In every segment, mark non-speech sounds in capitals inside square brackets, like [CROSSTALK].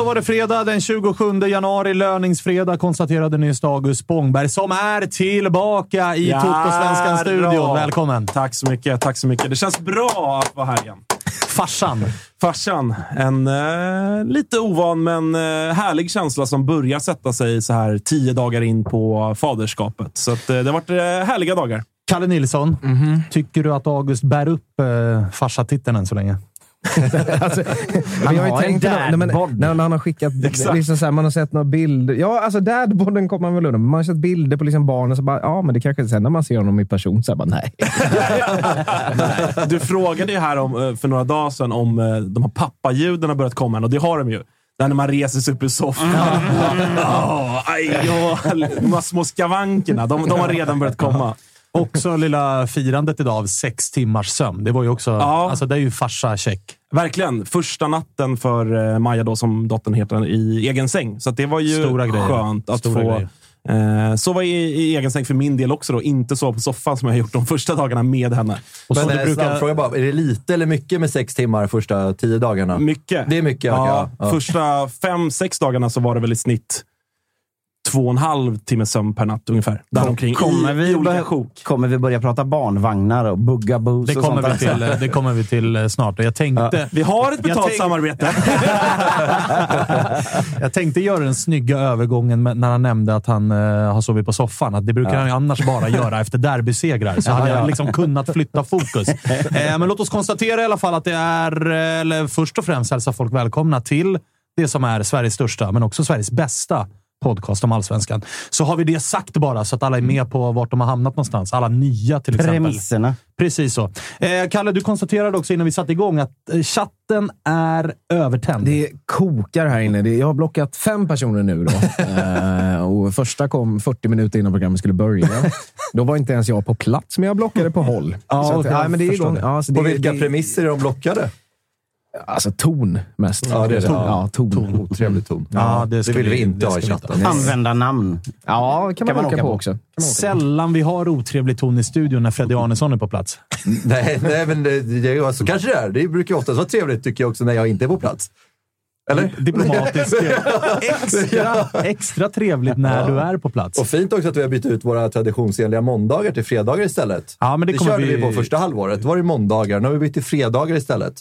Så var det fredag den 27 januari, löningsfredag, konstaterade nyss August Spångberg som är tillbaka i Toto-svenskan-studion. Välkommen! Tack så mycket. Tack så mycket. Det känns bra att vara här igen. Farsan. Farsan. En eh, lite ovan men eh, härlig känsla som börjar sätta sig så här tio dagar in på faderskapet. Så att, eh, det har varit eh, härliga dagar. Kalle Nilsson, tycker du att August bär upp eh, farsatiteln än så länge? [LAUGHS] alltså, men jag har har ju en dadbod. när man har skickat, [LAUGHS] liksom så här, man har sett några bilder. Ja, alltså dadbodden kommer man väl undan. men Man har sett bilder på liksom barnen, så bara, ja, men det kanske sen när man ser honom i person, så här, bara, nej. [LAUGHS] Du frågade ju här om, eh, för några dagar sedan om eh, de här pappaljuden har börjat komma än, och det har de ju. Där när man reser sig upp ur soffan. Åh, aj, åh, de här små skavankerna, de, de har redan börjat komma. Också lilla firandet idag av sex timmars sömn. Det var ju också... Ja. Alltså, det är ju farsa-check. Verkligen. Första natten för eh, Maja, då, som dottern heter, i egen säng. Så att det var ju Stora grejer. skönt att Stora få grejer. eh, sova i, i egen säng för min del också. Då. Inte sova på soffan som jag har gjort de första dagarna med henne. Och så Men du eh, brukar- snabb fråga bara. Är det lite eller mycket med sex timmar första tio dagarna? Mycket. Det är mycket, Ja, ja. ja. Första fem, sex dagarna så var det väl i snitt två och en halv timme sömn per natt ungefär. Däromkring Kommer vi, börja, kommer vi börja prata barnvagnar och buggaboos Det och kommer, sånt vi till, det kommer vi till eh, snart. Och Jag tänkte, Vi har ett betalt tänk- samarbete. [LAUGHS] jag tänkte göra den snygga övergången med, när han nämnde att han eh, har sovit på soffan. Att det brukar han ju annars bara göra efter derbysegrar. Så hade jag liksom kunnat flytta fokus. [LAUGHS] Eh, men låt oss konstatera i alla fall att det är, eh, eller först och främst hälsa folk välkomna till det som är Sveriges största, men också Sveriges bästa podcast om allsvenskan. Så har vi det sagt bara, så att alla är med på vart de har hamnat någonstans. Alla nya till exempel. Premisserna. Precis så. Eh, Kalle, du konstaterade också innan vi satte igång att eh, chatten är övertänd. Det kokar här inne. Jag har blockat fem personer nu. Då. [LAUGHS] Eh, och första kom 40 minuter innan programmet skulle börja. Då var inte ens jag på plats, men jag blockade på håll. Ja, så att, jag ja, men det är förstår igång. det. Ja, så På vilka det, premisser är de blockade? Alltså ton mest. Ja, det är det. Ja, ton. Otrevlig ton. Ja, det det vill vi vi- inte ha i chatten. Användarnamn. Ja, kan man, Kan man åka, åka på på. också. Åka på. Sällan vi har otrevlig ton i studion när Freddy Arnesson är på plats. [LAUGHS] Nej, nej, men det, det, är- så kanske det är. Det brukar oftast vara trevligt tycker jag också när jag inte är på plats. Eller? Diplomatiskt. [LAUGHS] extra, extra trevligt när du är på plats. Och fint också att vi har bytt ut våra traditionsenliga måndagar till fredagar istället. Ja, men det det körde vi... vi- på första halvåret. Då var det måndagar. Nu har vi bytt till fredagar istället.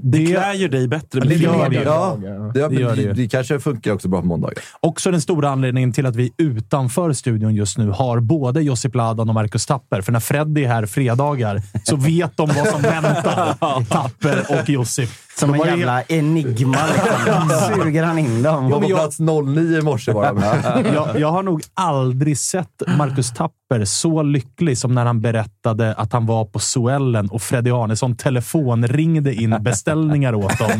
Det klär ju dig bättre. Det gör det. Ja, det, Det gör det det, det kanske funkar också bra på måndagar. Också den stora anledningen till att vi utanför studion just nu har både Josip Ladan och Marcus Tapper. För när Freddy är här fredagar så vet de vad som väntar. [LAUGHS] Tapper och Josip. Som De en ju- jävla enigma. Liksom. [LAUGHS] Suger han in dem. På plats 09 i morse var [LAUGHS] jag, jag har nog aldrig sett Marcus Tapper så lycklig som när han berättade att han var på Suellen och Freddy Arnesson telefonringde in beställningar åt dem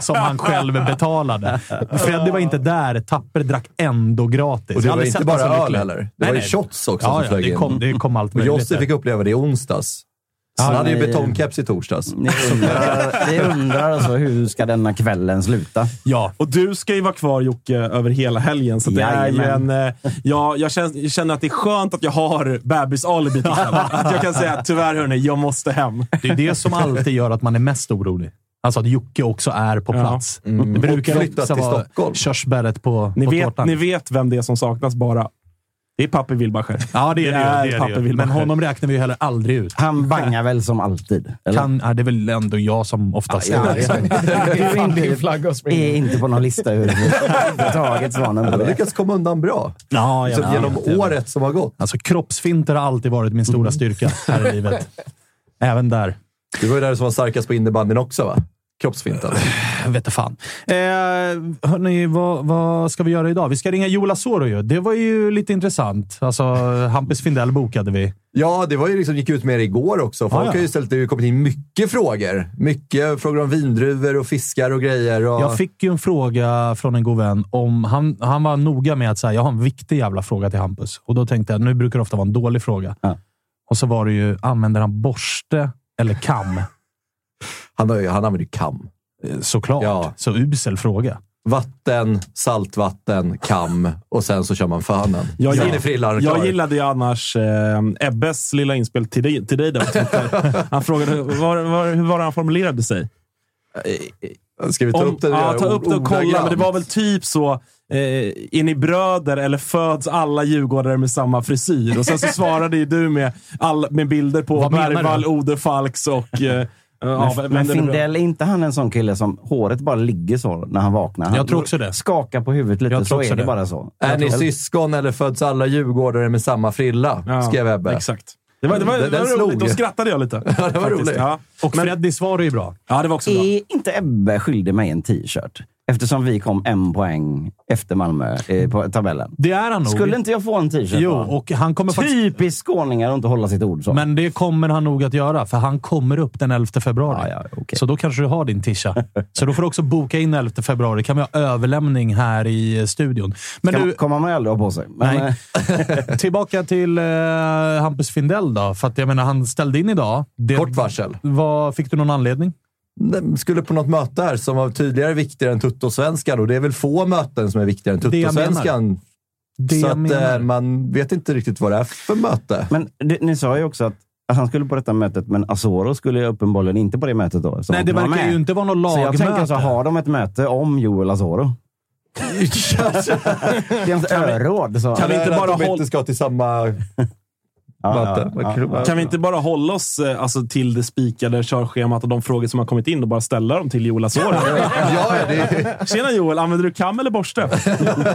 som han själv betalade. Freddy var inte där. Tapper drack ändå gratis. Och det var inte sett bara öl heller. Det Nej, var ju shots också Ja, som ja, flög det in. kom, det kom allt Och möjligt. Jossi där. fick uppleva det i onsdags. Så han hade ju betongkeps i torsdags. Ni undrar, ni undrar alltså hur ska denna kvällen sluta? Ja, Och du ska ju vara kvar Jocke över hela helgen. Så det är ju en, Jajamän. eh, ja, jag, känner, jag känner att det är skönt att jag har bebis-alibi. [LAUGHS] Att jag kan säga att tyvärr hörni, jag måste hem. det är det som alltid gör att man är mest orolig. Alltså att Jocke också är på Ja. plats. Mm. Det brukar Och flyttat också till Stockholm. körsbäret på, Ni på vet, tårtan. ni vet vem det är som saknas bara. Det är Pappe Wilbacher. Ja, det är det, Det är ju, det, är det. Men honom räknar vi ju heller aldrig ut. Han bangar väl som alltid? Eller? Kan, ja, det är väl ändå jag som oftast Ja, är ja, [LAUGHS] är är inte på någon lista överhuvudtaget. Han har lyckats komma undan bra. Ja, Så vet. genom året som har gått. Alltså, kroppsfinter har alltid varit min stora styrka här i livet. [LAUGHS] Även där. Du var ju där som var starkast på innebandyn också, va? Kroppsfinten. Jag vet fan. Eh, hörni, vad, vad ska vi göra idag? Vi ska ringa Joel Asoro ju. Det var ju lite intressant. Alltså, Hampus Findell bokade vi. Ja, det var ju liksom, gick ut med det igår också. Folk Ja, ja. har ju ställt, det har kommit in mycket frågor. Mycket frågor om vindruvor och fiskar och grejer. Och... Jag fick ju en fråga från en god vän. Om, han, han var noga med att säga jag har en viktig jävla fråga till Hampus. Och då tänkte jag, nu brukar det ofta vara en dålig fråga. Ja. Och så var det ju, använder han borste eller kam? Han, har han använder ju kam. Eh, Såklart. Ja. Så usel fråga. Vatten, saltvatten, kam och sen så kör man fönen. Jag, frillan jag klar. gillade ju annars eh, Ebbes lilla inspel till dig, till dig där. [LAUGHS] Han frågade var, var, hur var det han formulerade sig. Ska vi ta Om- upp det? ja, ta upp det och kolla. Men det var väl typ så. Eh, är ni bröder eller föds alla djurgårdare med samma frisyr? Och sen så svarade ju du med, all, med bilder på Vad Bergvall? Ode Falks och... Eh, ja, Men, men. Findell, är inte han en sån kille som håret bara ligger så när han vaknar? Han Jag tror också det. Skakar på huvudet lite, Jag så är det det. bara så. Är ni syskon eller föds alla djurgårdare med samma frilla? Ja, skrev Ebbe. Exakt. Det var, det var, Den- det var den roligt. slog. Då skrattade jag lite. [LAUGHS] Ja, det var roligt. Ja. Och Men- Freddys svar är ju bra. ja, det var också bra. Är inte Ebbe skyldig mig en t-shirt? Eftersom vi kom en poäng efter Malmö eh, på tabellen. Det är han nog. Skulle inte jag få en t-shirt? Jo, och han kommer faktiskt... Typiskt skåningar att inte hålla sitt ord så. Men det kommer han nog att göra, för han kommer upp den 11 februari. Ja, ja, okej. Så då kanske du har din tisha. [LAUGHS] Så då får du också boka in 11 februari. kan vi ha överlämning här i eh, studion. Men du, kommer man aldrig ha på sig. Men, Nej. eh, [LAUGHS] [LAUGHS] tillbaka till eh, Hampus Findell då. För att jag menar, han ställde in idag. Det, Kort varsel. Vad, fick du någon anledning? Skulle på något möte här som var tydligare viktigare än Tuttosvenskan och det är väl få möten som är viktigare än Det jag menar. Tuttosvenskan. Det Så jag att menar. eh, man vet inte riktigt vad det är för möte. men det, ni sa ju också att, han skulle på detta mötet, men Asoro skulle uppenbarligen inte på det mötet då. så Nej, det verkar ju inte vara något Så jag lagmöte. tänker så har de ett möte om Joel Asoro. Det är ett öråd. Så. Kan vi inte att bara de håll- inte ska till samma möte? ja, ja. Kan vi inte bara hålla oss eh, alltså, till det spikade körschemat och de frågor som har kommit in och bara ställa dem till Joel Asoro? ja, det, Tjena Joel, använder du kam eller borste?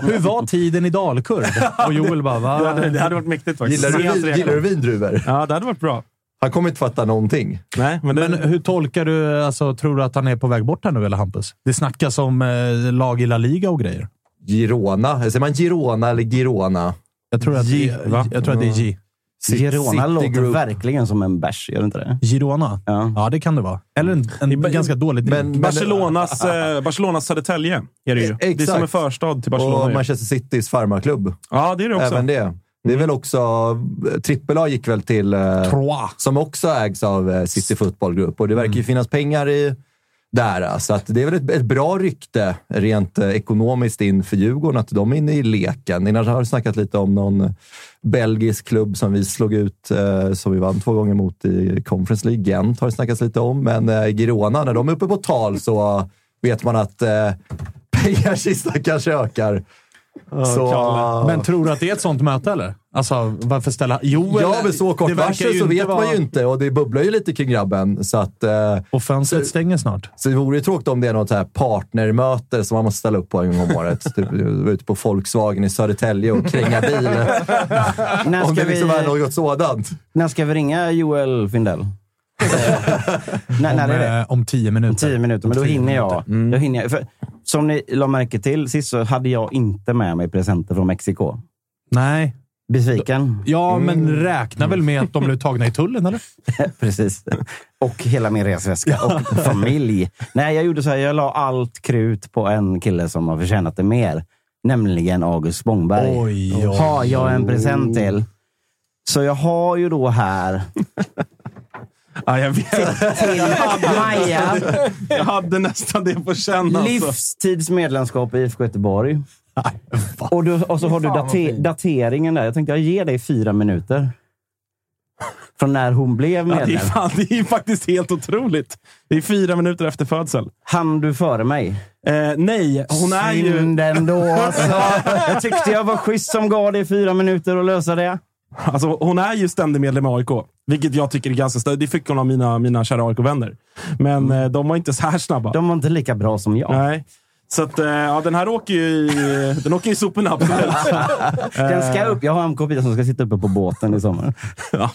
Hur var tiden i Dalkurd? Och Joel bara, va? Det hade, det hade varit mäktigt faktiskt. gillar, du, vin- gillar du vindruvor? Ja, det hade varit bra. Han kommer inte fatta någonting. Nej, men, det, Men hur tolkar du, alltså, tror du att han är på väg bort här nu, eller Hampus? Det snackas om eh, lag i La Liga och grejer. Girona. Säger man Girona eller Girona? Jag tror att, G, det, jag tror att det är G. City- Girona City låter Group. verkligen som en bärs, gör det inte det? Girona? Ja. Ja, det kan det vara. Eller en, en Men- ganska dålig men- drink. Barcelonas, eh, Barcelonas Södertälje är det ju. Det är Exakt. som en förstad till Barcelona. Och. Manchester Citys farmarklubb. Ja, det är det också. Även det. Det är väl också... Trippel A gick väl till... eh, Trois. som också ägs av eh, City Football Group. Och det verkar ju finnas pengar i där. Så att det är väl ett, ett bra rykte rent eh, ekonomiskt in för Djurgården att de är inne i leken. Innan har vi snackat lite om någon belgisk klubb som vi slog ut, eh, som vi vann två gånger mot i Conference League. Gent har det snackats lite om, men eh, Girona, när de är uppe på tal så vet man att eh, [LAUGHS] pengarkistan kanske ökar. Så, Men tror du att det är ett sånt möte, eller? Alltså, varför ställa... Jo, Ja, men så kort varsel så vet man vara- ju inte och det bubblar ju lite kring grabben. Så att, eh, Och fönstret Så- stänger snart. Så det vore ju tråkigt om det är något här partnermöte som man måste ställa upp på en gång om året. [LAUGHS] Typ vara ute på Volkswagen i Södertälje och kränga bil. [LAUGHS] Om ska, det liksom vi, är något sådant. när ska vi ringa Joel Findell? [LAUGHS] när, när är det? Om, eh, om tio minuter. Om tio minuter, men då hinner jag. Mm. Då hinner jag för, som ni la märke till sist så hade jag inte med mig presenter från Mexiko. Nej. Besviken. Ja, Mm. men räkna väl med att de blev tagna i tullen, eller? [LAUGHS] Precis. Och hela min resväska och familj. Nej, jag gjorde så här. Jag la allt krut på en kille som har förtjänat det mer. Nämligen August Spångberg. Oj, oj, har jag en present till. Så jag har ju då här [LAUGHS] Ja, jag vet. till Maja Jag hade nästan det på känn. Alltså. livstidsmedlemskap i IFK Göteborg. Och, du, och så har du date, dateringen där. Jag tänkte jag ger dig fyra minuter. Från när hon blev Ja, det, är medlem. fan, det är faktiskt helt otroligt. Det är fyra minuter efter födsel. Han du före mig? Eh, nej, hon är ju... Synd ändå alltså. Jag tyckte jag var schysst som gav dig fyra minuter att lösa det. Alltså, hon är ju ständig medlem i AIK, vilket jag tycker är ganska större. Det fick hon av mina, mina kära AIK-vänner. Men eh, de var inte så här snabba. De var inte lika bra som jag. Nej. Så att, eh, ja, den här åker ju i, [LAUGHS] den åker i soporna. [LAUGHS] Den ska upp. Jag har en kopia som ska sitta uppe på båten i sommar. [LAUGHS] ja,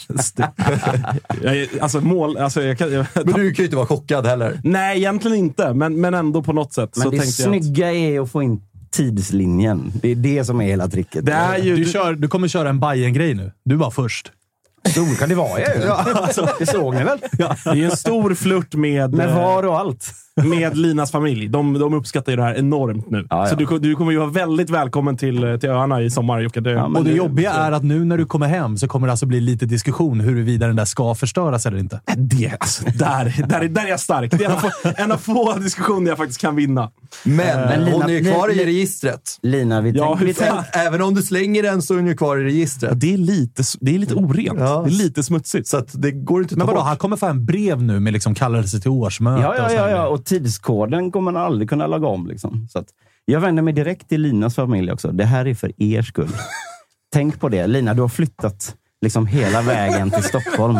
jag, alltså, mål, alltså, jag kan, jag, Men du kan ju inte vara chockad heller. Nej, egentligen inte. Men, men ändå på något sätt. Men så det tänkte jag att, snygga är att få in tidslinjen. Det är det som är hela tricket. det är ju... Du, kör, du kommer köra en bayern grej nu. Du var först. Så kan det vara ju. [LAUGHS] Det såg ni väl? det är en stor flört med, Med eh, var och allt. Med Linas familj. De, de uppskattar ju det här enormt nu. Ja, ja. Så du, du kommer ju vara väldigt välkommen till, eh, till öarna i sommar, Jocke. Det, Ja, och det det- jobbiga är att nu när du kommer hem så kommer det alltså bli lite diskussion huruvida den där ska förstöras eller inte. det, alltså, där, där, är- där är jag stark. Det är en av få, en av få diskussioner jag faktiskt kan vinna. Men, Men Lina- hon är ju kvar i registret. Lina, vi, Ja, tänk, vi tänk? Även om du slänger den så är hon ju kvar i registret. Det är lite, det är lite orent. Ja. Det är lite smutsigt. Så att det går inte att Men vadå, bort. han kommer få en brev nu med liksom kallelse till årsmöte Ja, ja, ja, ja. Och tidskoden kommer man aldrig kunna laga om. Liksom. Så jag vänder mig direkt till Linas familj också. Det här är för er skull. Tänk på det. Lina, du har flyttat liksom hela vägen till Stockholm.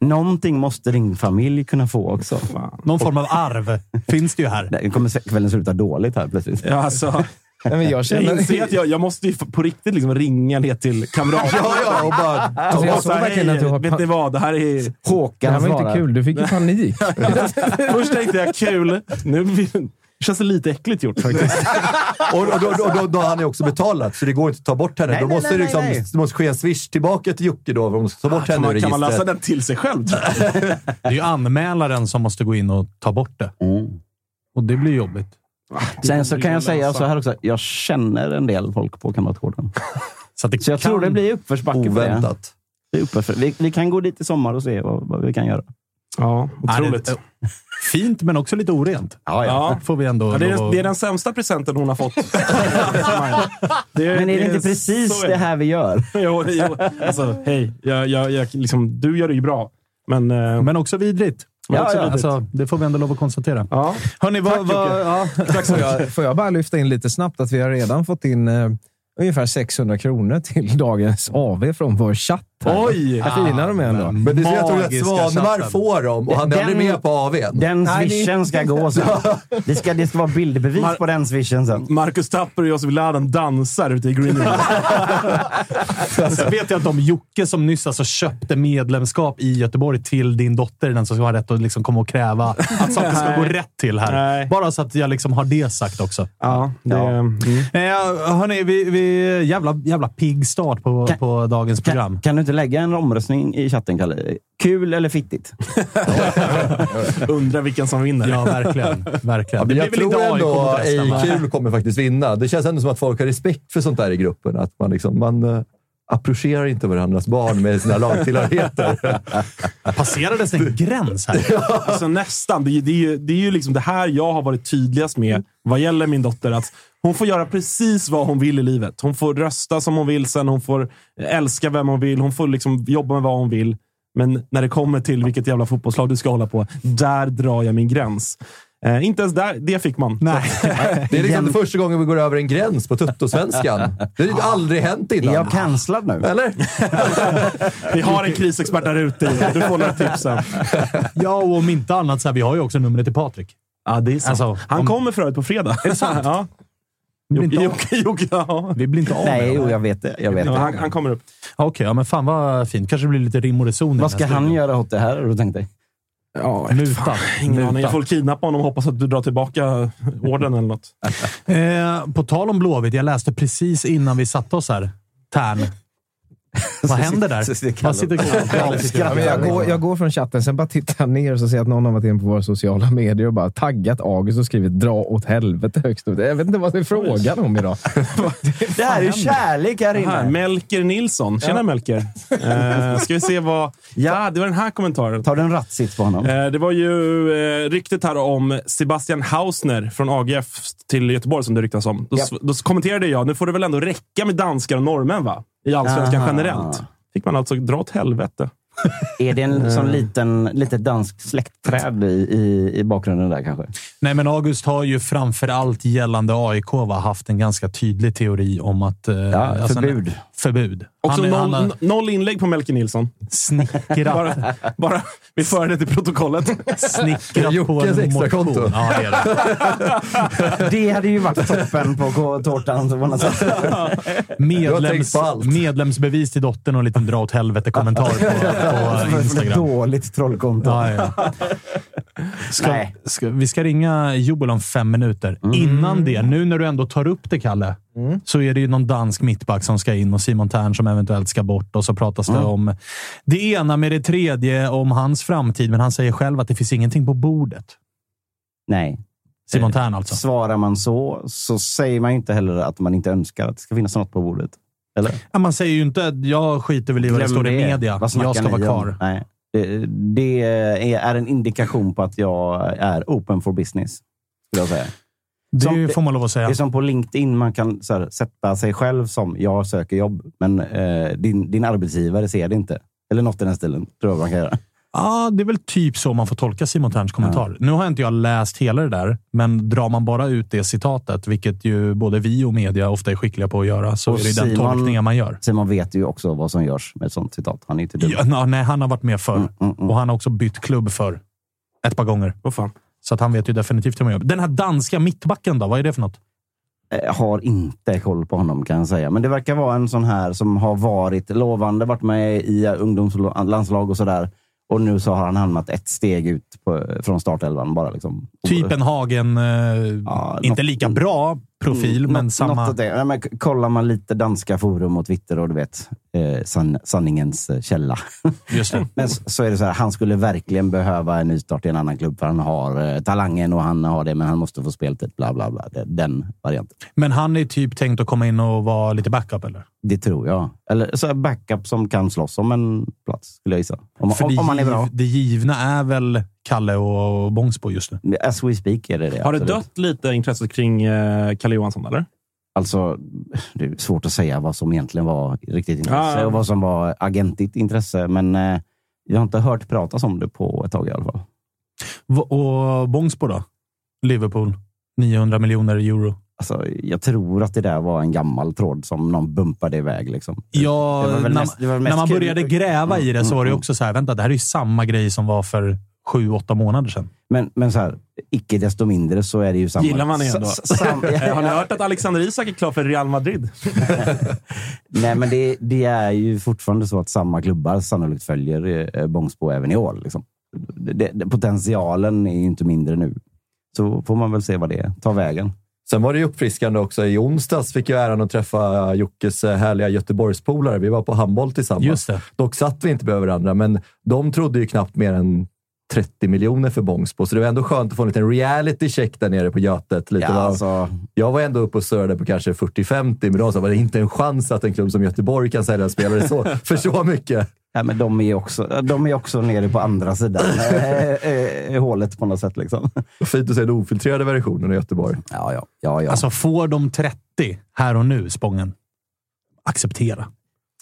Någonting måste din familj kunna få också. Någon form av arv finns det ju här. Det kommer kvällen sluta dåligt här plötsligt. Ja, alltså, Nej, men jag jag känner... inser att jag, jag måste ju på riktigt liksom ringa ner till kamrater. [LAUGHS] Ja, ja, och bara... Alltså, jag såg säga, verkligen hej, att du har... vet ni vad? Det här är... Det Håkan här var inte kul. Du fick ju panik. [LAUGHS] Först tänkte jag kul. Nu känns det lite äckligt gjort faktiskt. [LAUGHS] Och, då, då, då, då har han ju också betalat, så det går inte att ta bort henne. Nej, då nej, måste nej, det, liksom, nej, det måste ske en swish tillbaka till Jocke då, om ska ta bort Kan henne man, kan man läsa den till sig själv? jag? Det är ju anmälaren som måste gå in och ta bort det. Mm. Och det blir jobbigt. Sen så kan jag säga så här också. Jag känner en del folk på Kamratgården. [LAUGHS] Så, Så jag tror det blir uppförsbacke för det. Är uppförsbacke. Vi, vi kan gå dit i sommar och se vad, vad vi kan göra. Ja, Nej, det- otroligt. [LAUGHS] Fint, men också lite orent. Ja, Ja. Får vi ändå Ja, det, är lov det är den sämsta presenten hon har fått. [LAUGHS] det, Men är det inte precis är det här vi gör? Jo, jo. Alltså, hej. Jag, jag, jag, liksom, du gör det ju bra. Men, eh, Men också vidrigt. Ja, ja. Alltså, det får vi ändå lov att konstatera. ja. Hörni, vad... Tack, vad ja. [LAUGHS] Tack så Får mycket. jag, får jag bara lyfta in lite snabbt att vi har redan fått in eh, ungefär 600 kronor till dagens AV från vår chatt. Här. Oj! Vad fina de är ändå. Men det är så jag tror att Svanemar får dem och han är aldrig med på AWn. Den swishen ska gå sen. Det ska, det ska vara bildbevis Mar- på den swishen sen. Marcus Tapper och Josef Ladan dansar ute i green room. [LAUGHS] Sen vet jag att de Jocke som nyss alltså köpte medlemskap i Göteborg till din dotter den som ska ha rätt att liksom komma och kräva att saker ska gå rätt till här. Nej. Bara så att jag liksom har det sagt också. Ja, det, Ja. Mm. Eh, hörni, vi, vi, jävla, jävla pigg start på, Kan- på dagens program. Kan, kan du inte lägga en omröstning i chatten, Kalle? Kul eller fittigt? [LAUGHS] Undrar vilken som vinner. Ja, verkligen. verkligen. Ja, jag tror inte ändå ej kul kommer faktiskt vinna. Det känns ändå som att folk har respekt för sånt där i gruppen. Att man, liksom, man uh, approcherar inte varandras barn med sina lagtillhörigheter. [LAUGHS] Passerades en gräns här? Alltså nästan. Det, är- det, är ju, det är ju liksom det här jag har varit tydligast med vad gäller min dotter. Att hon får göra precis vad hon vill i livet. Hon får rösta som hon vill sen. Hon får älska vem hon vill. Hon får liksom jobba med vad hon vill. Men när det kommer till vilket jävla fotbollslag du ska hålla på, där drar jag min gräns. Eh, inte ens där, det fick man. Nej. [LAUGHS] Det är liksom första gången vi går över en gräns på tuttosvenskan. Det har ju aldrig hänt Är innan. jag cancellad nu? Eller? [LAUGHS] Vi har en krisexpert där ute. Du får några tips sen. [LAUGHS] Ja, och om inte annat så här, vi har ju också numret till Patrik. Ja, det är sant. Alltså, Han om- kommer för övrigt på fredag. Är det sant? ja. Vi blir inte av, Jocke, Jocke, ja. vi blir inte av Nej, jo, jag vet det. Jag vet Ja, det. han, han kommer upp. Okej, ja, men fan vad fint. Kanske blir lite rim och reson Vad ska han studion. göra åt det här, har du tänkt dig? Ja, Muta. Ingen aning. Muta. Jag får kidnappa honom och hoppas att du drar tillbaka orden eller något. Eh, på tal om Blåvitt, jag läste precis innan vi satte oss här. Tärn. Vad händer där? Vad sitter Ja, men jag, går, jag går från chatten, sen bara tittar jag ner och så ser jag att någon har varit inne på våra sociala medier och bara taggat August och skrivit “dra åt helvete” högst upp. Jag vet inte vad det är frågan om idag. [LAUGHS] Det här är ju kärlek här Här, inne. Melker Nilsson. Tjena Melker. Eh, ska vi se vad... Ja, det var den här kommentaren. Tar du en rattsits på honom? Eh, det var ju eh, ryktet här om Sebastian Hausner från AGF till Göteborg som det ryktas om. Då, Ja. då kommenterade jag, nu får det väl ändå räcka med danskar och norrmän va? I allsvenskan generellt. Fick man alltså dra åt helvete. [LAUGHS] Är det en sån liten, litet danskt släktträd i, i, i bakgrunden där kanske? Nej, men August har ju framför allt gällande AIK va, haft en ganska tydlig teori om att... Eh, Ja, förbud. En, förbud. Också han, noll, han noll inlägg på Melker Nilsson. snickrat, [LAUGHS] Bara, bara, vi för det till protokollet. snickrat på en extrakonto. motion. Ja, det är det. [LAUGHS] Det hade ju varit toppen på tårtan. på något sätt. Medlems, medlemsbevis till dottern och en liten dra åt helvete-kommentar på, [LAUGHS] Instagram. Dåligt trollkonto. Ja, ja. [LAUGHS] Ska, Nej. ska, vi ska ringa Joel om fem minuter. Innan det, nu när du ändå tar upp det, Kalle, så är det ju någon dansk mittback som ska in och Simon Tern som eventuellt ska bort. Och så pratas det om det ena med det tredje, om hans framtid. Men han säger själv att det finns ingenting på bordet. Nej. Simon Tern alltså. Svarar man så, så säger man inte heller att man inte önskar att det ska finnas något på bordet. Eller? Ja, man säger ju inte att jag skiter väl i vad det står i media. Jag ska vara kvar. Nej. Det, det är en indikation på att jag är open for business. Skulle jag säga. Det Som- får man lov att säga. Det är som på LinkedIn, man kan här, sätta sig själv som jag söker jobb, men eh, din, din arbetsgivare ser det inte. Eller något i den stilen, tror jag man kan göra. Ja, det är väl typ så man får tolka Simon Terns kommentar. Nu har inte jag läst hela det där, men drar man bara ut det citatet, vilket ju både vi och media ofta är skickliga på att göra, så Och är det den Simon- tolkningen man gör. Simon vet ju också vad som görs med ett sånt citat. Han är inte dum. Ja, nej, han har varit med förr Mm, mm, mm. och han har också bytt klubb för ett par gånger. Vad fan. Så att han vet ju definitivt hur man gör. Den här danska mittbacken då, vad är det för något? Jag har inte koll på honom kan jag säga. Men det verkar vara en sån här som har varit lovande, varit med i ungdomslandslag och sådär. Och nu så har han hamnat ett steg ut på, från startelvan bara. Liksom. Typ en Hagen, eh, Ja, inte något- lika bra profil, Mm, men något- samma... något det. Nej, men kollar man lite danska forum och Twitter och du vet, eh, san, sanningens eh, källa. [LAUGHS] Just det. Men s- så är det så här, han skulle verkligen behöva en nystart i en annan klubb för han har eh, talangen och han har det, men han måste få speltid. Bla, bla, bla. Det- Den varianten. Men han är typ tänkt att komma in och vara lite backup, eller? Det tror jag. Eller så backup som kan slåss om en plats, skulle jag gissa. Om, om, om han är bra. det givna är väl Kalle och Bångsbo just nu. As we speak är det det. Har det absolut. dött lite intresset kring eh, Kalle Johansson, eller? Alltså, det är svårt att säga vad som egentligen var riktigt intresse Ja. och vad som var agentigt intresse. Men eh, jag har inte hört pratas om det på ett tag i alla fall. V- Och Bångsbo då? Liverpool. 900 miljoner euro. Alltså, jag tror att det där var en gammal tråd som någon bumpade iväg. Liksom. Ja, när, mest- när man kul. började gräva i det så var det Mm, också så här, vänta, det här är ju samma grej som var för sju, åtta månader sedan. Men, men så här, icke desto mindre så är det ju samma... Gillar man det ändå? [LAUGHS] Har ni hört att Alexander Isak är klar för Real Madrid? [LAUGHS] Nej, men det, det är ju fortfarande så att samma klubbar sannolikt följer eh, Bångsbo även i år. Liksom. Det, det, potentialen är ju inte mindre nu. Så får man väl se vad det tar vägen. Sen var det ju uppfriskande också. I onsdags fick jag äran att träffa Jockes eh, härliga Göteborgspolare. Vi var på handboll tillsammans. Just det. Dock satt vi inte bredvid varandra, men de trodde ju knappt mer än 30 miljoner för Bångsbo, så det var ändå skönt att få en liten reality check där nere på Götet. Lite Ja, alltså, Jag var ändå uppe och surrade på kanske 40-50, men sa var det inte en chans att en klubb som Göteborg kan sälja spelare så, [LAUGHS] för så mycket. ja, men de, är också, de är också nere på andra sidan eh, eh, hålet på något sätt. Liksom. Fint att se den ofiltrerade versionen av Göteborg. Ja, ja. ja, ja. Alltså, får de 30 här och nu, Spången? Acceptera.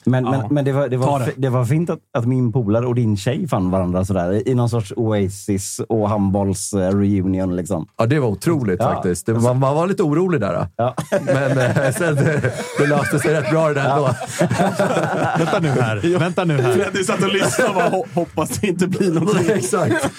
Men, men, Ja. men det, var, det, var, det. det var fint att, att min polare och din tjej fann varandra sådär, i- i någon sorts Oasis och handbolls eh, reunion. Liksom. Ja, det var otroligt Ja. faktiskt. Det, man, man var lite orolig där. Ja. Men eh, [LAUGHS] sen, det, det löste sig rätt bra det där ändå. [LAUGHS] Vänta nu här. Vänta nu här. Fredrik satt och lyssnade och bara, "Ho- hoppas det inte blir någonting. [LAUGHS] Exakt.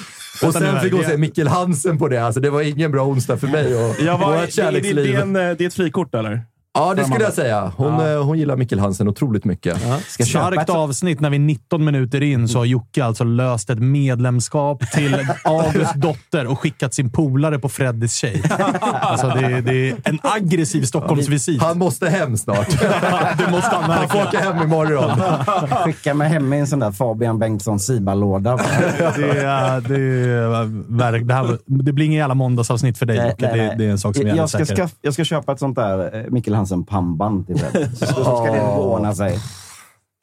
Och sen fick hon det- se Mikkel Hansen på det. Alltså, det var ingen bra onsdag för mig och Jag var, vårt det, det, kärleksliv. det, är en, eh, det är ett frikort, eller? Ja, det skulle jag säga. Hon, eh, hon gillar Mikkel Hansen otroligt mycket. Ska köpa Starkt avsnitt när vi 19 minuter in så har Jocke alltså löst ett medlemskap till Augusts [LAUGHS] dotter och skickat sin polare på Freddys tjej. Alltså det, det är en aggressiv Stockholmsvisit. Han måste hem snart. [LAUGHS] Det måste han Han får åka hem imorgon. [LAUGHS] skicka mig hem i en sån där Fabian Bengtsson Siba-låda. Det, är, det, det, här, det blir ingen jävla måndagsavsnitt för dig Nej, Jocke. nej, Det, nej. det är en sak som jag helt ska, skaff, jag ska köpa ett sånt där eh, Mikkel Hansen pannband till Fred. Så, [LAUGHS] så ska det ordna sig.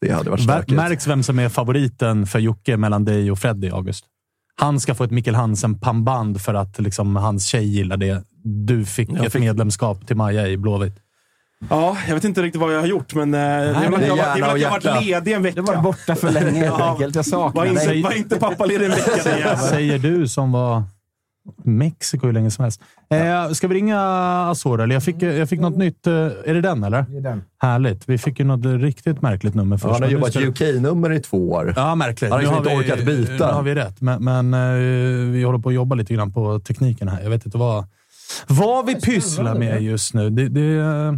Det hade varit stökigt. Märks vem som är favoriten för Jocke mellan dig och Freddy, August? Han ska få ett Mikkel Hansen-pannband för att liksom, hans tjej gillar det. Du fick Jag ett fick- medlemskap till Maja i Blåvitt. Ja, jag vet inte riktigt vad jag har gjort, men eh, det är väl men jag, var- att jag har varit ledig en vecka. Du var borta för länge helt Ja. enkelt. Jag [LAUGHS] Var saknar inte, dig. var inte pappaledig en vecka. Säger du som var Mexiko hur länge som helst. Eh, ska vi ringa Azor? Eller jag fick, jag fick något nytt. Eh, är det den, eller? Det är den. Härligt. Vi fick ju något riktigt märkligt nummer först. Han har jobbat ska UK-nummer i två år. Ja, märkligt. Han har Nu liksom inte vi- orkat byta. Nu har vi rätt, men, men eh, vi håller på att jobba lite grann på tekniken här. Jag vet inte vad, vad vi pysslar med just nu. Det, det, eh,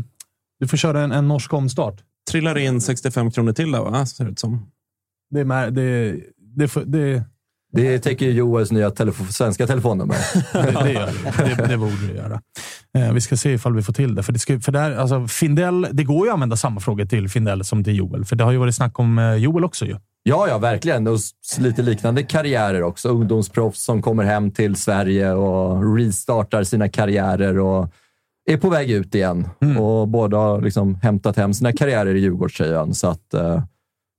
du får köra en, en norsk omstart. Trillar in 65 kronor till där, va? Ser det ut som. Det, är det, det, får- det, Det täcker ju Joels nya telefo svenska telefonnummer. [LAUGHS] det, det gör det. det. Det borde det göra. Eh, vi ska se ifall vi får till det. För det, ska, för där, alltså, Findell, det går ju att använda samma frågor till Findell som till Joel. För det har ju varit snack om eh, Joel också. Ju. Ja, ja, verkligen. Och lite liknande karriärer också. Ungdomsproffs som kommer hem till Sverige och restartar sina karriärer och är på väg ut igen. Och båda har liksom hämtat hem sina karriärer i Djurgårdströjan. Så att eh,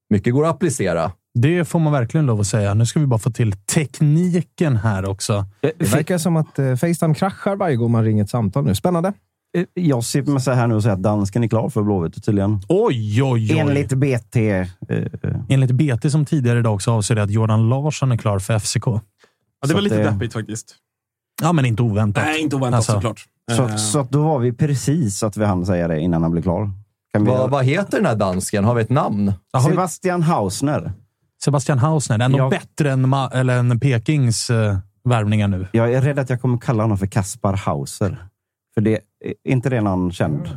mycket går att applicera. Det får man verkligen lov att säga. Nu ska vi bara få till tekniken här också. Det verkar som att eh, Facetime kraschar varje gång man ringer ett samtal nu. Spännande. Eh, Jag sitter med så här nu och säger att dansken är klar för Blåvitt tydligen. Oj, oj, oj. Enligt BT. Eh, Enligt BT som tidigare idag också avser det att Jordan Larsson är klar för FCK. Ja, det var Så lite det- deppigt faktiskt. Ja, men inte oväntat. Nej, inte oväntat Alltså, såklart. så, Eh, så att då var vi precis att vi hann säga det innan han blev klar. Kan vi Vad, vad heter den här dansken? Har vi ett namn? Sebastian Hausner. Sebastian Hausner. Ändå Jag- bättre än, Ma- eller än Pekings uh, värvningar nu. Jag är rädd att jag kommer kalla honom för Kaspar Hauser. För det, är inte det någon känd?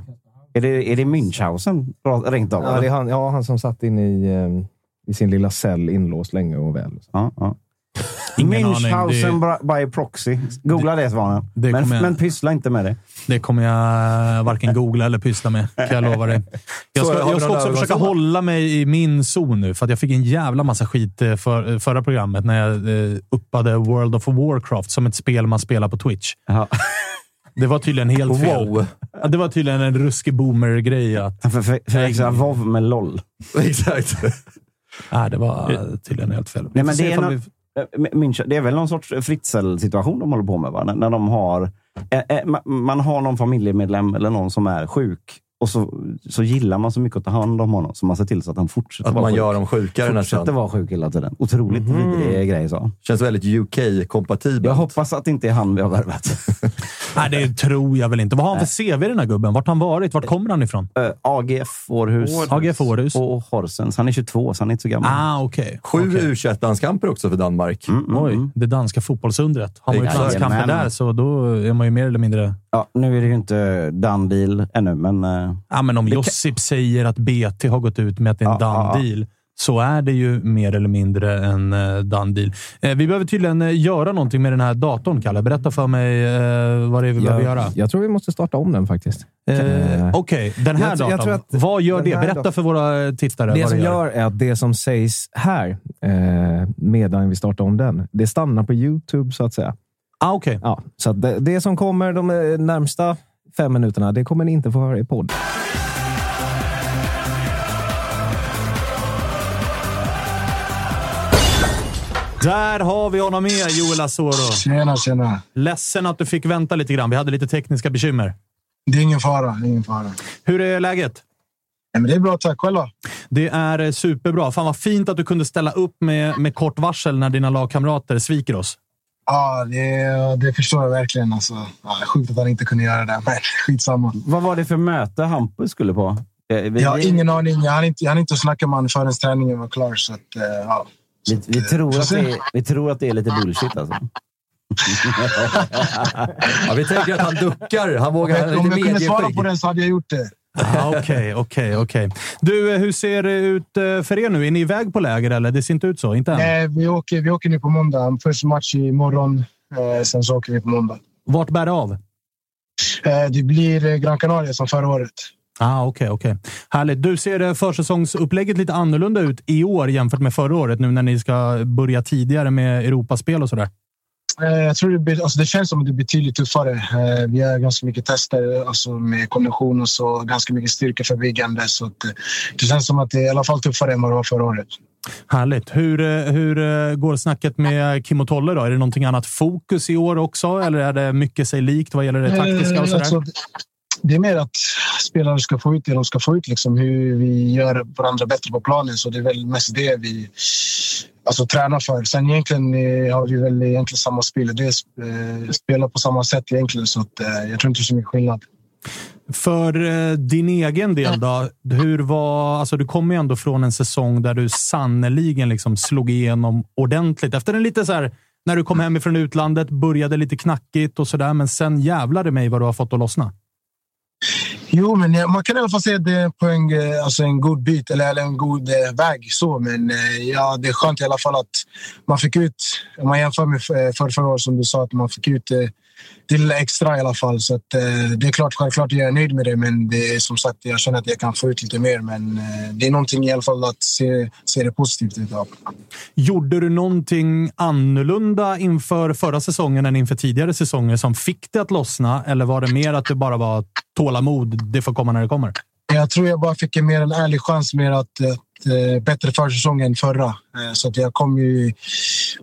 Är det, är det Münchhausen rent av? Ja, det är han, ja, han som satt inne i, eh, i sin lilla cell inlåst länge och väl. Ja, ja. Ingen Münchhausen aning. by proxy. Googla det, Svanen. det Men, jag- men pyssla inte med det. Det kommer jag varken googla eller pyssla med, kan jag lova dig. [LAUGHS] Jag ska, vi jag ska också försöka hålla mig i min zon nu, för att jag fick en jävla massa skit eh, för, förra programmet när jag eh, uppade World of Warcraft som ett spel man spelar på Twitch. Ja. [LAUGHS] Det var tydligen helt fel. Wow! Det var tydligen en ruskig boomer-grej. Att, [LAUGHS] För, för, förväxla WoW med LOL. Exakt. nej, det var tydligen helt fel. Vi Nej, men det, är nå- eh, Eh, München, det är väl någon sorts Fritzl-situation de håller på med? Va? När, när de har, eh, eh, man har någon familjemedlem eller någon som är sjuk och så, så gillar man så mycket att ta hand om honom så man ser till så att han fortsätter Att vara man sjuk. gör dem sjukare Fortsätter nästan. vara sjuk hela tiden. Otroligt vidrig grej. Så. Känns väldigt UK-kompatibelt. Jag hoppas att det inte är han vi har värvat. [LAUGHS] Nej, det tror jag väl inte. Vad har han för CV den här gubben? Vart har han varit? Vart kommer han ifrån? Eh, AGF Århus. AGF Århus. Och Horsens. Han är 22, så han är inte så gammal. Ah, okej. Sju Okej. u landskamper också för Danmark. Mm, mm, Oj, mm. det danska fotbollsundret. Har man Exakt. landskamper där, så då är man ju mer eller mindre... Ja, nu är det ju inte done deal ännu, men eh, Ja, men om Josip säger att BT har gått ut med att det är en Ja, done deal, så är det ju mer eller mindre en uh, done deal. Eh, vi behöver tydligen eh, göra någonting med den här datorn, Kalle. Berätta för mig eh, vad det är vi behöver göra. Jag, jag tror vi måste starta om den faktiskt. Eh, Eh, Okej, den här jag jag datorn. att vad gör det? Berätta datorn- för våra tittare Det vad som det gör är att det som sägs här, eh, medan vi startar om den, det stannar på YouTube så att säga. Ah, Okej. Ja, så det, det som kommer de eh, närmsta fem minuterna, det kommer ni inte få höra i podd. Där har vi honom med, Joel Asoro. Tjena, tjena. Ledsen att du fick vänta lite grann. Vi hade lite tekniska bekymmer. Det är ingen fara. Ingen fara. Hur är läget? Ja, men det är bra, tack. Själva? Det är superbra. Fan vad fint att du kunde ställa upp med, med kort varsel när dina lagkamrater sviker oss. Ja, det, det förstår jag verkligen. Alltså, ja, sjukt att han inte kunde göra det, men skitsamma. Vad var det för möte Hampus skulle på? Eh, vi, Jag har ingen aning. Jag hann inte, jag hann inte att snacka med honom förrän träningen var klar. Så att, eh, ja. vi, vi, tror Får att det är, vi tror att det är lite bullshit alltså. [LAUGHS] [LAUGHS] Ja, vi tänker att han duckar. Han vågar Om jag kunde svara på den så hade jag gjort det. Ah, Okej, okej, okej. Du, eh, hur ser det ut eh, för er nu? Är ni iväg på läger eller? Det ser inte ut så. Inte än. Nej, vi, åker, vi åker nu på måndag. Först match imorgon. Eh, sen så åker vi på måndag. Vart bär det av? Eh, det blir eh, Gran Canaria som förra året. Ah, Okej, okej. Härligt. Du, ser eh, försäsongsupplägget lite annorlunda ut i år jämfört med förra året? Nu när ni ska börja tidigare med Europaspel och sådär. Eh, jag tror det, blir, alltså det känns som att det blir betydligt tuffare. Eh, vi har ganska mycket tester alltså med kondition och så. Ganska mycket styrkeförbyggande. Så att, eh, det känns som att det är i alla fall tuffare än vad det var förra året. Härligt. Hur, hur går snacket med Kim och Tolle? Då? Är det någonting annat fokus i år också? Eller är det mycket sig likt vad gäller det taktiska? Och sådär? alltså, det är mer att spelare ska få ut det de ska få ut. Liksom, hur vi gör varandra bättre på planen. Så det är väl mest det vi alltså, tränar för. Sen egentligen eh, har vi väl egentligen samma spel. Det eh, är spela på samma sätt egentligen. Så att, eh, jag tror inte det är så mycket skillnad. För eh, din egen del då? Hur var, alltså du kommer ju ändå från en säsong där du sannoliken liksom slog igenom ordentligt. Efter en lite så här, när du kom hem ifrån utlandet, började lite knackigt och sådär, men sen jävlar i mig vad du har fått att lossna. Jo, men man kan i alla fall säga att det är på en, eh, alltså en god bit eller, en god eh, väg. Så, men eh, ja, det är skönt i alla fall att man fick ut, om man jämför med förra året som du sa, att man fick ut eh, lilla extra i alla fall. Så att, eh, det är klart, självklart jag är nöjd med det, men det är som sagt, jag känner att jag kan få ut lite mer. Men eh, det är någonting i alla fall att se, se det positivt ut av. Gjorde du någonting annorlunda inför förra säsongen än inför tidigare säsonger som fick det att lossna? Eller var det mer att det bara var tålamod? Det får komma när det kommer. Jag tror jag bara fick en mer en ärlig chans med att, att eh, bättre försäsong än förra. Eh, så att jag kom ju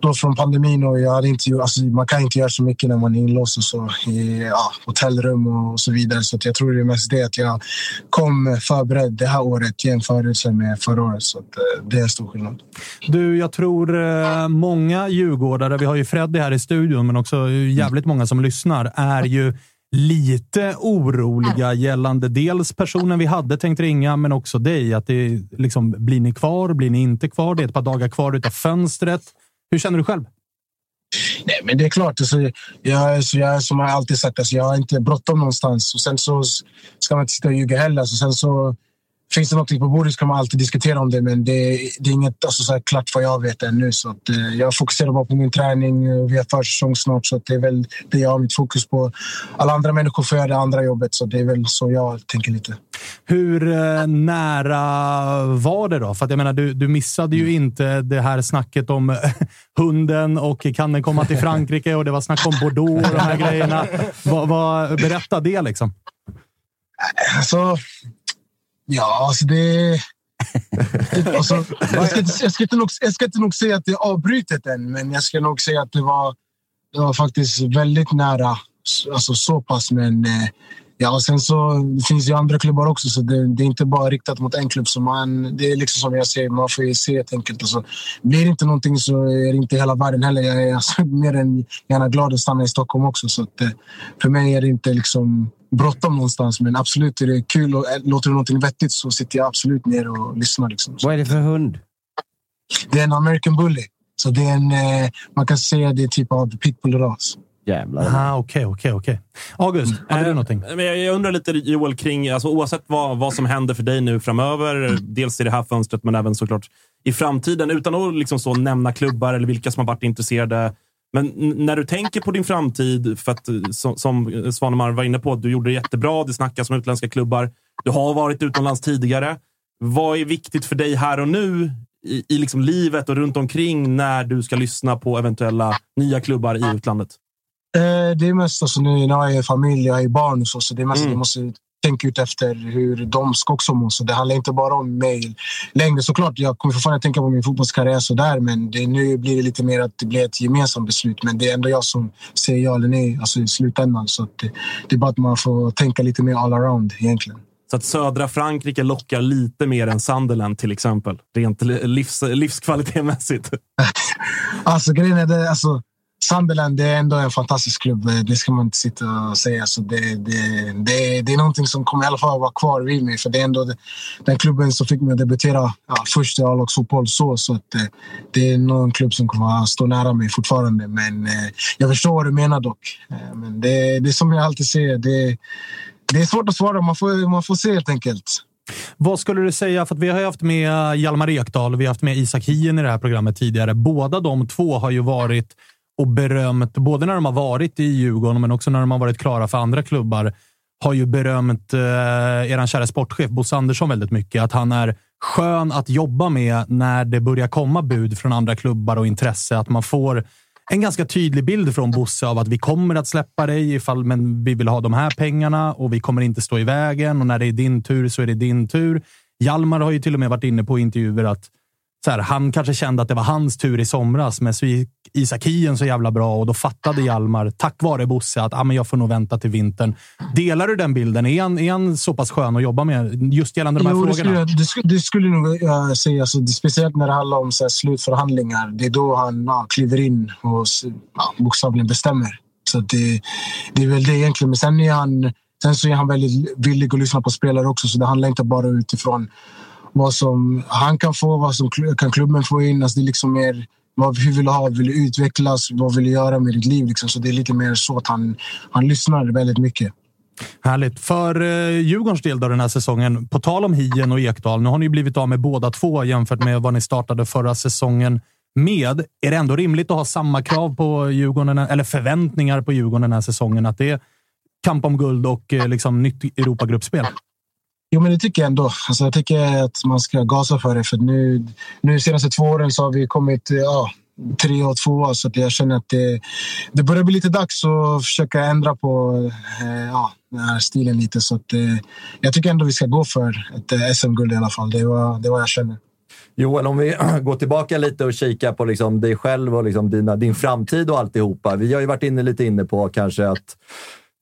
då från pandemin och jag hade inte, gjort- alltså, man kan inte göra så mycket när man är inlåst och så, i ja, hotellrum och så vidare. Så att jag tror det är mest det att jag kom förberedd det här året jämfört med förra året. Så att, eh, det är en stor skillnad. Du, jag tror eh, många djurgårdare, vi har ju Freddy här i studion, men också jävligt många som lyssnar, är ju lite oroliga gällande dels personen vi hade tänkt ringa, men också dig. Att det liksom, blir ni kvar? Blir ni inte kvar? Det är ett par dagar kvar utav fönstret. Hur känner du själv? Nej, men det är klart. Alltså, jag, så jag, som jag alltid sagt, alltså, jag har inte bråttom någonstans. Och sen så ska man inte sitta och ljuga heller. Alltså, sen så finns det något på bordet så kan man alltid diskutera om det. Men det, det är inget alltså, så här, klart vad jag vet ännu. Så att, eh, jag fokuserar bara på min träning. Vi har försäsong snart, så det är väl det jag har mitt fokus på. Alla andra människor får göra det andra jobbet, så det är väl så jag tänker lite. Hur eh, nära var det då? För att jag menar, du, du missade ju inte det här snacket om eh, hunden och kan den komma till Frankrike och det var snack om Bordeaux och de här grejerna. [LAUGHS] Vad, vad, berätta det liksom. Alltså, ja, alltså det... [LAUGHS] Alltså, jag, ska, inte- jag, ska inte nog, jag ska inte nog säga att det är avbrutet än, men jag ska nog säga att det var, det var faktiskt väldigt nära. Alltså så pass, men eh, ja, och sen så det finns ju andra klubbar också, så det, det är inte bara riktat mot en klubb. Så man, det är liksom som jag säger, man får ju se helt enkelt. Alltså, blir det inte någonting så är det inte hela världen heller. Jag är alltså, [LAUGHS] mer än gärna glad att stanna i Stockholm också. Så att, eh, för mig är det inte liksom bråttom någonstans, men absolut är det kul och eh, låter det någonting vettigt så sitter jag absolut ner och lyssnar. Liksom. Vad är det för hund? det är en American Bully. Så det är en, eh, man kan säga det är typ av pitbull-ras. Jävlar. Okej, okej, okej. August, hade du Eh, någonting? Jag, jag undrar lite Joel kring, alltså, oavsett vad, vad som händer för dig nu framöver, dels i det här fönstret men även såklart i framtiden, utan att liksom så nämna klubbar eller vilka som har varit intresserade. Men när du tänker på din framtid, för att, eh, som, som Svanemar var inne på, du gjorde det jättebra, det snackas om utländska klubbar. Du har varit utomlands tidigare. Vad är viktigt för dig här och nu i, i liksom livet och runt omkring när du ska lyssna på eventuella nya klubbar i utlandet? Eh, det är mest alltså, nu när jag är familj, jag är barn och så, så det är mest Mm. jag måste tänka ut efter hur de ska också må. Så det handlar inte bara om mig längre. Såklart, jag kommer fortfarande tänka på min fotbollskarriär så där, men det, nu blir det lite mer att det blir ett gemensamt beslut. Men det är ändå jag som säger ja eller nej alltså, i slutändan. Så det, det är bara att man får tänka lite mer all around egentligen. Så att södra Frankrike lockar lite mer än Sunderland till exempel. Rent livs, livskvalitetmässigt. [LAUGHS] Alltså grejen är det, alltså, Sunderland det är ändå en fantastisk klubb. Det ska man inte sitta och säga. Så det, det, det, det är någonting som kommer i alla fall vara kvar vid mig. För det är ändå den klubben som fick mig att debutera ja, först i A-lagsfotboll. Så, så att, eh, det är någon klubb som kommer att stå nära mig fortfarande. Men eh, jag förstår vad du menar dock. Eh, men det, det är som jag alltid säger. Det, det är svårt att svara. Man får, man får se helt enkelt. Vad skulle du säga? För vi har haft med Hjalmar Ekdal och vi har haft med Isak Hien i det här programmet tidigare. Båda de två har ju varit och berömt, både när de har varit i Djurgården men också när de har varit klara för andra klubbar, har ju berömt eh, er kära sportchef Bosse Andersson väldigt mycket. Att han är skön att jobba med när det börjar komma bud från andra klubbar och intresse. Att man får en ganska tydlig bild från Bosse av att vi kommer att släppa dig ifall men vi vill ha de här pengarna och vi kommer inte stå i vägen och när det är din tur så är det din tur. Hjalmar har ju till och med varit inne på intervjuer att så här, han kanske kände att det var hans tur i somras, men så gick Isak Hien så jävla bra och då fattade Hjalmar, tack vare Bosse, att ah, men jag får nog vänta till vintern. Delar du den bilden? Är han, är han så pass skön att jobba med just gällande de här jo, frågorna? Det skulle, det skulle, det skulle nog jag säga. Alltså, speciellt när det handlar om så här, slutförhandlingar. Det är då han ja, kliver in och ja, bokstavligen bestämmer. Så det, det är väl det egentligen. Men sen är han, sen så är han väldigt villig att lyssna på spelare också, så det handlar inte bara utifrån vad som han kan få, vad som kan klubben få in. Alltså det är liksom mer vad, hur vill du ha? Vill du utvecklas? Vad vill du göra med ditt liv? Liksom. Så det är lite mer så att han, han lyssnar väldigt mycket. Härligt. För eh, Djurgårdens del då den här säsongen, på tal om Hien och Ekdal, nu har ni blivit av med båda två jämfört med vad ni startade förra säsongen med. Är det ändå rimligt att ha samma krav på Djurgården, eller förväntningar på Djurgården den här säsongen? Att det är kamp om guld och eh, liksom nytt Europagruppspel? Jo, men det tycker jag ändå. Alltså, jag tycker att man ska gasa för det. För nu, nu senaste två åren så har vi kommit ja, tre och två. Så att jag känner att det, det börjar bli lite dags att försöka ändra på eh, ja, den här stilen lite. Så att, eh, jag tycker ändå vi ska gå för ett eh, SM-guld i alla fall. Det är vad, det var jag känner. Joel, om vi [CLEARS THROAT] går tillbaka lite och kikar på liksom dig själv och liksom dina, din framtid och alltihopa. Vi har ju varit inne lite inne på kanske att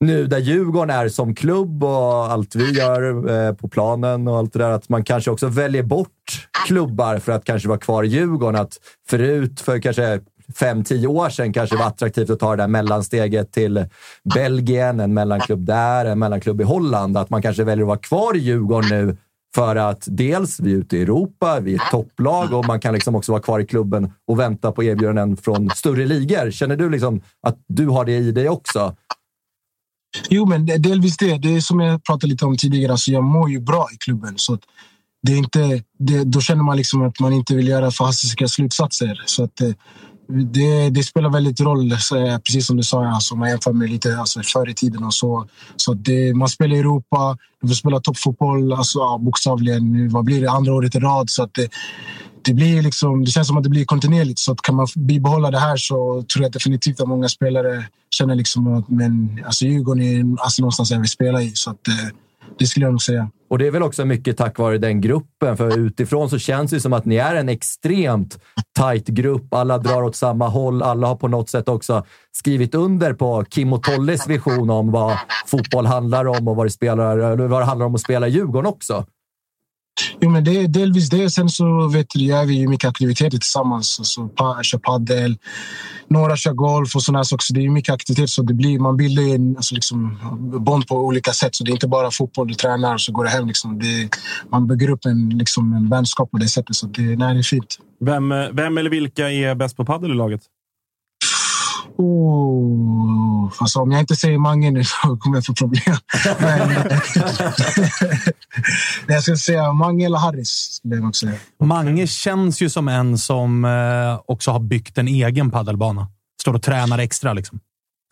nu där Djurgården är som klubb och allt vi gör eh, på planen och allt det där, att man kanske också väljer bort klubbar för att kanske vara kvar i Djurgården. Att förut, för kanske fem, tio år sedan, kanske var attraktivt att ta det där mellansteget till Belgien, en mellanklubb där, en mellanklubb i Holland. Att man kanske väljer att vara kvar i Djurgården nu för att dels vi är ute i Europa, vi är ett topplag och man kan liksom också vara kvar i klubben och vänta på erbjudanden från större ligor. Känner du liksom att du har det i dig också? Jo, men delvis det. Det är som jag pratade lite om tidigare. Alltså jag mår ju bra i klubben. Så det är inte, det, då känner man liksom att man inte vill göra förhastiga slutsatser. Så att eh, det, det, spelar väldigt roll, eh, precis som du sa. Alltså man jämför med lite alltså, förr i tiden och så. så det, man spelar i Europa, du får spela toppfotboll, alltså, bokstavligen. Vad blir det? Andra året i rad. Så att det, det, blir liksom, det känns som att det blir kontinuerligt. Så att kan man bibehålla det här så tror jag definitivt att många spelare känner liksom att men, alltså Djurgården är alltså någonstans jag vill spela i. Så att, eh, det skulle jag nog säga. Och det är väl också mycket tack vare den gruppen, för utifrån så känns det som att ni är en extremt tight grupp. Alla drar åt samma håll. Alla har på något sätt också skrivit under på Kim och Tolles vision om vad fotboll handlar om och vad det, spelar, vad det handlar om att spela i Djurgården också. Jo, men det är delvis det. Sen så vet du, gör vi ju mycket aktiviteter tillsammans. Alltså, kör padel, några kör golf och sådana saker. Så det är mycket aktivitet. Så det blir, man bildar en alltså, liksom, bond på olika sätt. Så det är inte bara fotboll du tränar och så går det hem. Liksom. Det, man bygger upp en, liksom, en vänskap på det sättet. Så det, nej, det är fint. Vem, eh, vem eller vilka är bäst på padel i laget? Oh, alltså, om jag inte säger Mange nu så kommer jag få problem. Men, [LAUGHS] jag skulle säga Mange eller Harris. Skulle jag säga. Mange känns ju som en som eh, också har byggt en egen paddelbana. Står och tränar extra. Liksom.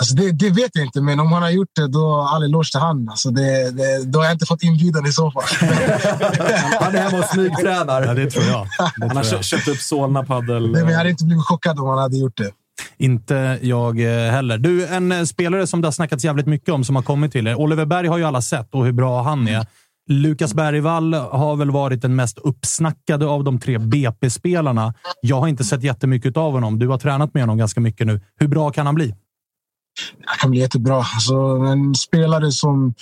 Alltså det, det, vet jag inte, men om han har gjort det, då all eloge till han. Alltså det, det, då har jag inte fått inbjudan i så fall. [LAUGHS] han är hemma och smygtränar. Ja, det tror jag. Det han har köpt upp Solna padel. Nej, men jag hade inte blivit chockad om han hade gjort det. Inte jag eh, heller. Du, en eh, spelare som det har snackats jävligt mycket om som har kommit till er. Oliver Berg har ju alla sett och hur bra han är. Lukas Bergvall har väl varit den mest uppsnackade av de tre BP-spelarna. Jag har inte sett jättemycket av honom. Du har tränat med honom ganska mycket nu. Hur bra kan han bli? Det kan bli jättebra. Alltså, en spelare som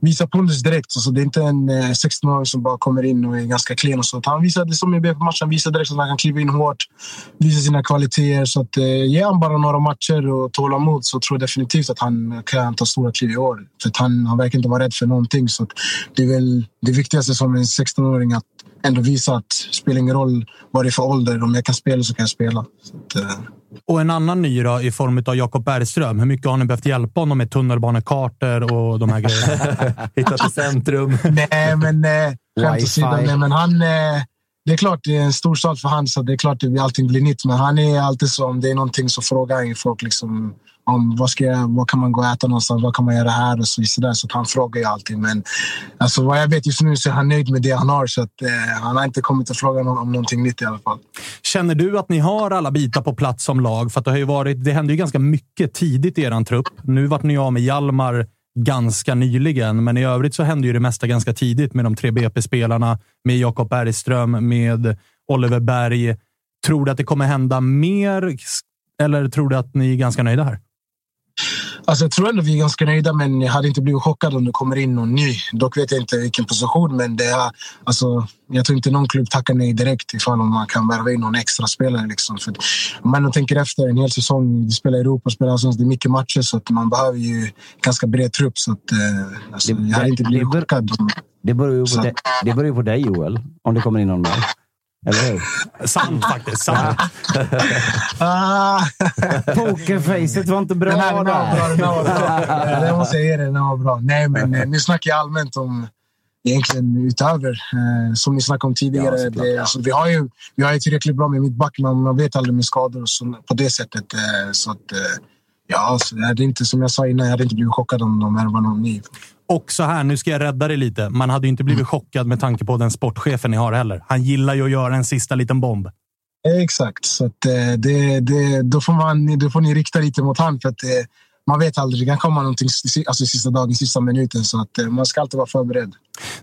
visar pondus direkt. Alltså, det är inte en eh, 16-åring som bara kommer in och är ganska klen. Och sånt. Han visade, som i BP-matchen, visar direkt att han kan kliva in hårt, visa sina kvaliteter. Så att, eh, ge han bara några matcher och tålamod så tror jag definitivt att han kan ta stora kliv i år. För att han, han verkar inte vara rädd för någonting. Så att det är väl det viktigaste som en 16-åring att ändå visa att det spelar ingen roll vad det är för ålder. Om jag kan spela så kan jag spela. Så att, eh, och en annan ny då, i form av Jakob Bergström. Hur mycket har ni behövt hjälpa honom med tunnelbanekartor och de här grejerna? [LAUGHS] Hitta till centrum. Nej, men eh, skämt åsido. Nej, men han... Eh, det är klart det är en stor stad för han, så det är klart att allting blir nytt. Men han är alltid så, om det är någonting så frågar han ju folk liksom om vad, ska jag, vad kan man gå och äta någonstans, vad kan man göra här och så vidare. Så att han frågar ju alltid. Men alltså, vad jag vet just nu så är han nöjd med det han har. Så att, eh, han har inte kommit att fråga någon om någonting nytt i alla fall. Känner du att ni har alla bitar på plats som lag? För att det, har ju varit, det hände ju ganska mycket tidigt i er trupp. Nu vart ni av med Hjalmar ganska nyligen, men i övrigt så hände ju det mesta ganska tidigt med de tre BP-spelarna, med Jakob Bergström, med Oliver Berg. Tror du att det kommer hända mer? Eller tror du att ni är ganska nöjda här? Alltså, jag tror ändå vi är ganska nöjda, men jag hade inte blivit chockad om det kommer in någon ny. Dock vet jag inte vilken position, men det är, alltså, jag tror inte någon klubb tackar nej direkt ifall om man kan värva in någon extra spelare. Liksom. För om man tänker efter en hel säsong, vi spelar i Europa, spelar allsvenskan, det är mycket matcher så att man behöver ju ganska bred trupp. Så att, eh, alltså, Det- jag hade inte det- blivit det chockad. Det beror, ju på dig, det beror ju på dig, Joel, om det kommer in någon mer. Eller hur? Sant faktiskt. Sant. Ah! Pokerfacet var inte bra Den här den var bra. Den här var bra. [LAUGHS] Det måste jag ge dig. Den var bra. Nej, men nu snackar jag allmänt om egentligen utöver. Eh, som ni snackade om tidigare. Ja, det, alltså, vi har ju vi har ju tillräckligt bra med mittback, men man vet aldrig med skador och så, på det sättet. Eh, så att, eh, ja, så jag hade inte, som jag sa innan, jag hade inte blivit chockad om de värvar någon ny. Och så här, nu ska jag rädda dig lite. Man hade ju inte blivit chockad med tanke på den sportchefen ni har heller. Han gillar ju att göra en sista liten bomb. Exakt, så att, eh, det, det, då, får man, då får ni rikta lite mot han för att eh, man vet aldrig. Det kan komma någonting alltså, sista dagen, sista minuten. Så att, eh, man ska alltid vara förberedd.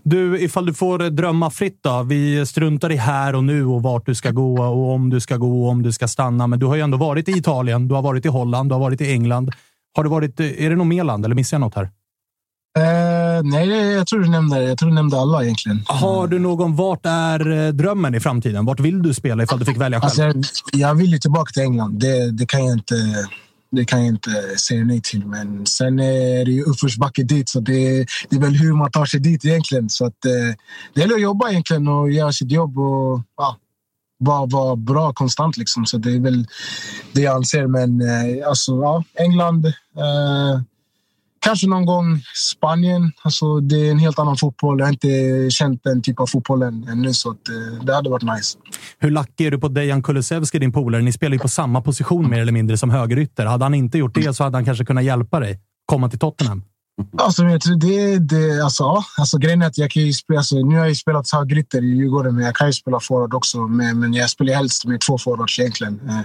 Du, ifall du får drömma fritt då. Vi struntar i här och nu och vart du ska gå och om du ska gå och om du ska stanna. Men du har ju ändå varit i Italien, du har varit i Holland, du har varit i England. Har du varit, är det något mer land eller missar jag något här? Eh, nej, jag tror du nämnde, jag tror du nämnde alla egentligen. Har du någon, vart är eh, drömmen i framtiden? Vart vill du spela ifall du fick välja själv? Alltså, jag, jag vill ju tillbaka till England. Det, det, kan jag inte, det kan jag inte säga nej till. Men sen är det ju uppförsbacke dit, så det, det är väl hur man tar sig dit egentligen. Så att, eh, det gäller att jobba egentligen och göra sitt jobb och ja, vara, vara bra konstant. Liksom. Så det är väl det jag anser. Men eh, alltså, ja, England. Eh, Kanske någon gång Spanien. Alltså, det är en helt annan fotboll. Jag har inte känt den typen av fotboll än, ännu, så att, eh, det hade varit nice. Hur lack är du på Dejan Kulusevski, din polare? Ni spelar ju på samma position mer eller mindre som högerytter. Hade han inte gjort det så hade han kanske kunnat hjälpa dig komma till Tottenham. Alltså, jag tror det, det, alltså, ja. alltså, grejen är att jag kan ju spela, alltså, nu har jag spelat högerytter i Djurgården, men jag kan ju spela forward också. Men, men jag spelar helst med två forwards egentligen. Eh,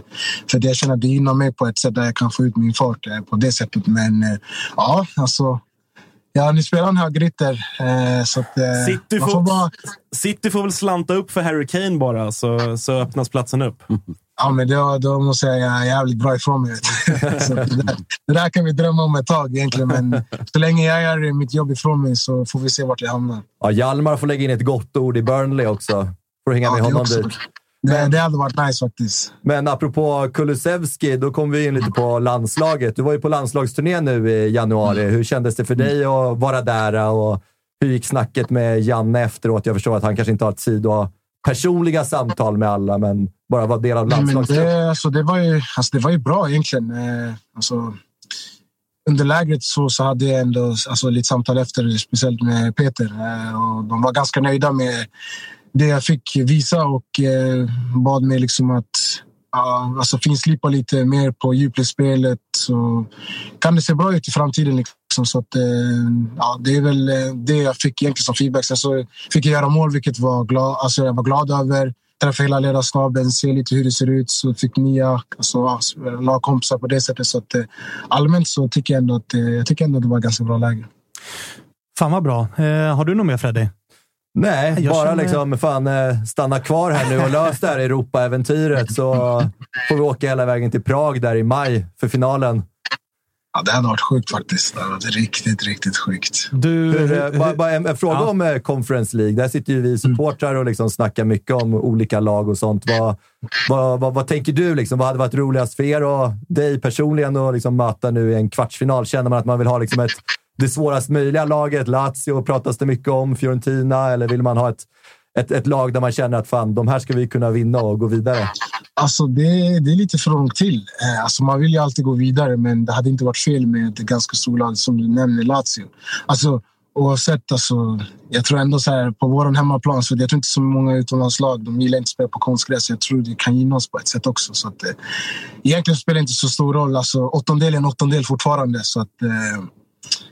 för det jag känner att det gynnar mig på ett sätt där jag kan få ut min fart eh, på det sättet. Men eh, ja, alltså. Ja, nu spelar han högerytter. Eh, så att, eh, City får bara, City får väl slanta upp för Harry Kane bara, så, så öppnas platsen upp. [LAUGHS] ja, men då, då måste jag göra jävligt bra ifrån mig. [LAUGHS] så det, där, det där kan vi drömma om ett tag egentligen. Men så länge jag gör mitt jobb ifrån mig så får vi se vart jag hamnar. Ja, Hjalmar får lägga in ett gott ord i Burnley också. Får hänga med det honom också. dit. Det, det hade varit nice faktiskt. Men apropå Kulusevski, då kom vi in lite på landslaget. Du var ju på landslagsturné nu i januari. Hur kändes det för dig att vara där? Och hur gick snacket med Janne efteråt? Jag förstår att han kanske inte har tid att personliga samtal med alla, men bara vara del av landslagstruppen. det, alltså, det, var ju, alltså, det var ju bra egentligen. Eh, alltså, under lägret så, så hade jag ändå alltså, lite samtal efter, speciellt med Peter. Eh, och de var ganska nöjda med det jag fick visa och eh, bad mig liksom att ja, alltså, finslipa lite mer på djupledsspelet. Så kan det se bra ut i framtiden. Liksom. Så att, eh, ja, det är väl eh, det jag fick egentligen som feedback. Sen så fick jag göra mål, vilket var glad, alltså, jag var glad över träffa hela ledarstaben, se lite hur det ser ut. Så fick nya alltså, lagkompisar på det sättet. Så att, eh, allmänt så tycker jag ändå att, jag tycker ändå att det var ett ganska bra läge. Fan vad bra. Eh, har du något mer Freddy? Nej, Jag bara känner- liksom fan eh, stanna kvar här nu och lös det här Europa-äventyret så får vi åka hela vägen till Prag där i maj för finalen. Ja, det hade varit sjukt faktiskt. Det hade varit riktigt, riktigt sjukt. Du, Hur, eh, bara, bara en, en fråga Ja. om eh, Conference League. Där sitter ju vi supportrar och liksom snackar mycket om olika lag och sånt. Vad, vad, vad, vad tänker du? Liksom? Vad hade varit roligast för er och dig personligen att liksom möta nu i en kvartsfinal? Känner man att man vill ha liksom ett, det svårast möjliga laget? Lazio pratas det mycket om. Fiorentina? Eller vill man ha ett, ett, ett lag där man känner att fan, de här ska vi kunna vinna och gå vidare? Alltså det, det är lite för långt till. Eh, alltså man vill ju alltid gå vidare, men det hade inte varit fel med ett ganska stort lag som du nämner, Lazio. Alltså, oavsett, alltså, jag tror ändå så här, på vår hemmaplan, så jag tror inte så många utomlandslag, de gillar inte att spela på konstgräs. Jag tror det kan gynna oss på ett sätt också. Så att, eh, egentligen spelar det inte så stor roll. Alltså, åttondel är en åttondel fortfarande. Så att, eh,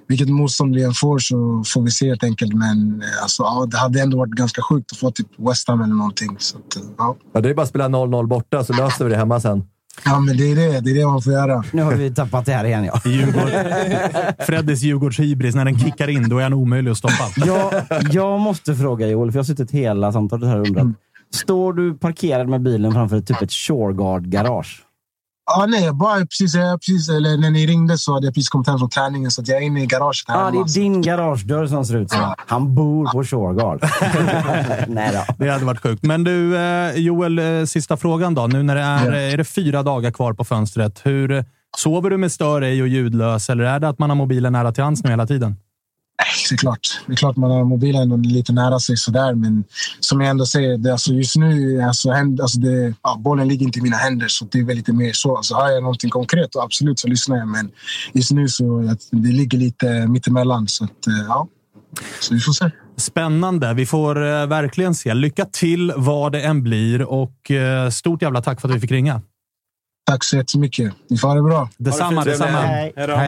vilket motstånd vi än får så får vi se helt enkelt. Men eh, alltså, ja, det hade ändå varit ganska sjukt att få typ West Ham eller någonting. Så att, eh, ja. Ja, det är bara att spela 0-0 borta så löser vi det hemma sen. ja, men det är det. Det är det man får göra. Nu har vi tappat det här igen, ja. [LAUGHS] Djurgård, Freddys Djurgårdshybris, när den kickar in, då är han omöjlig att stoppa. [LAUGHS] Jag, jag måste fråga Joel, för jag har suttit hela samtalet här och undrat. Står du parkerad med bilen framför typ ett Shoreguard-garage? Ja, nej, bara precis, precis, eller när ni ringde så hade jag precis kommit hem från träningen så att jag är inne i garaget här Ja, ah, det är din garagedörr som ser ut så. Han bor på Shoreguard. [LAUGHS] Nej då. Det hade varit sjukt. Men du, eh, Joel, eh, sista frågan då. Nu när det är, Ja. är det fyra dagar kvar på fönstret. Hur Sover du med stör ej och ljudlös eller är det att man har mobilen nära till hands nu hela tiden? Nej, det är klart. Det är klart man har mobilen lite nära sig sådär, men som jag ändå säger, det, alltså just nu, alltså, händ, alltså det, ja, bollen ligger inte i mina händer, så det är väl lite mer så. Alltså, har jag någonting konkret, absolut så lyssnar jag, men just nu så att det ligger lite mittemellan, så att, eh, ja. Så vi får se. Spännande. Vi får eh, verkligen se. Lycka till vad det än blir och eh, stort jävla tack för att vi fick ringa. Tack så jättemycket. Ni får ha det bra. Detsamma, fint. detsamma. Hej. Hej.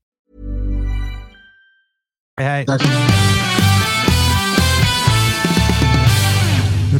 Hej, hej.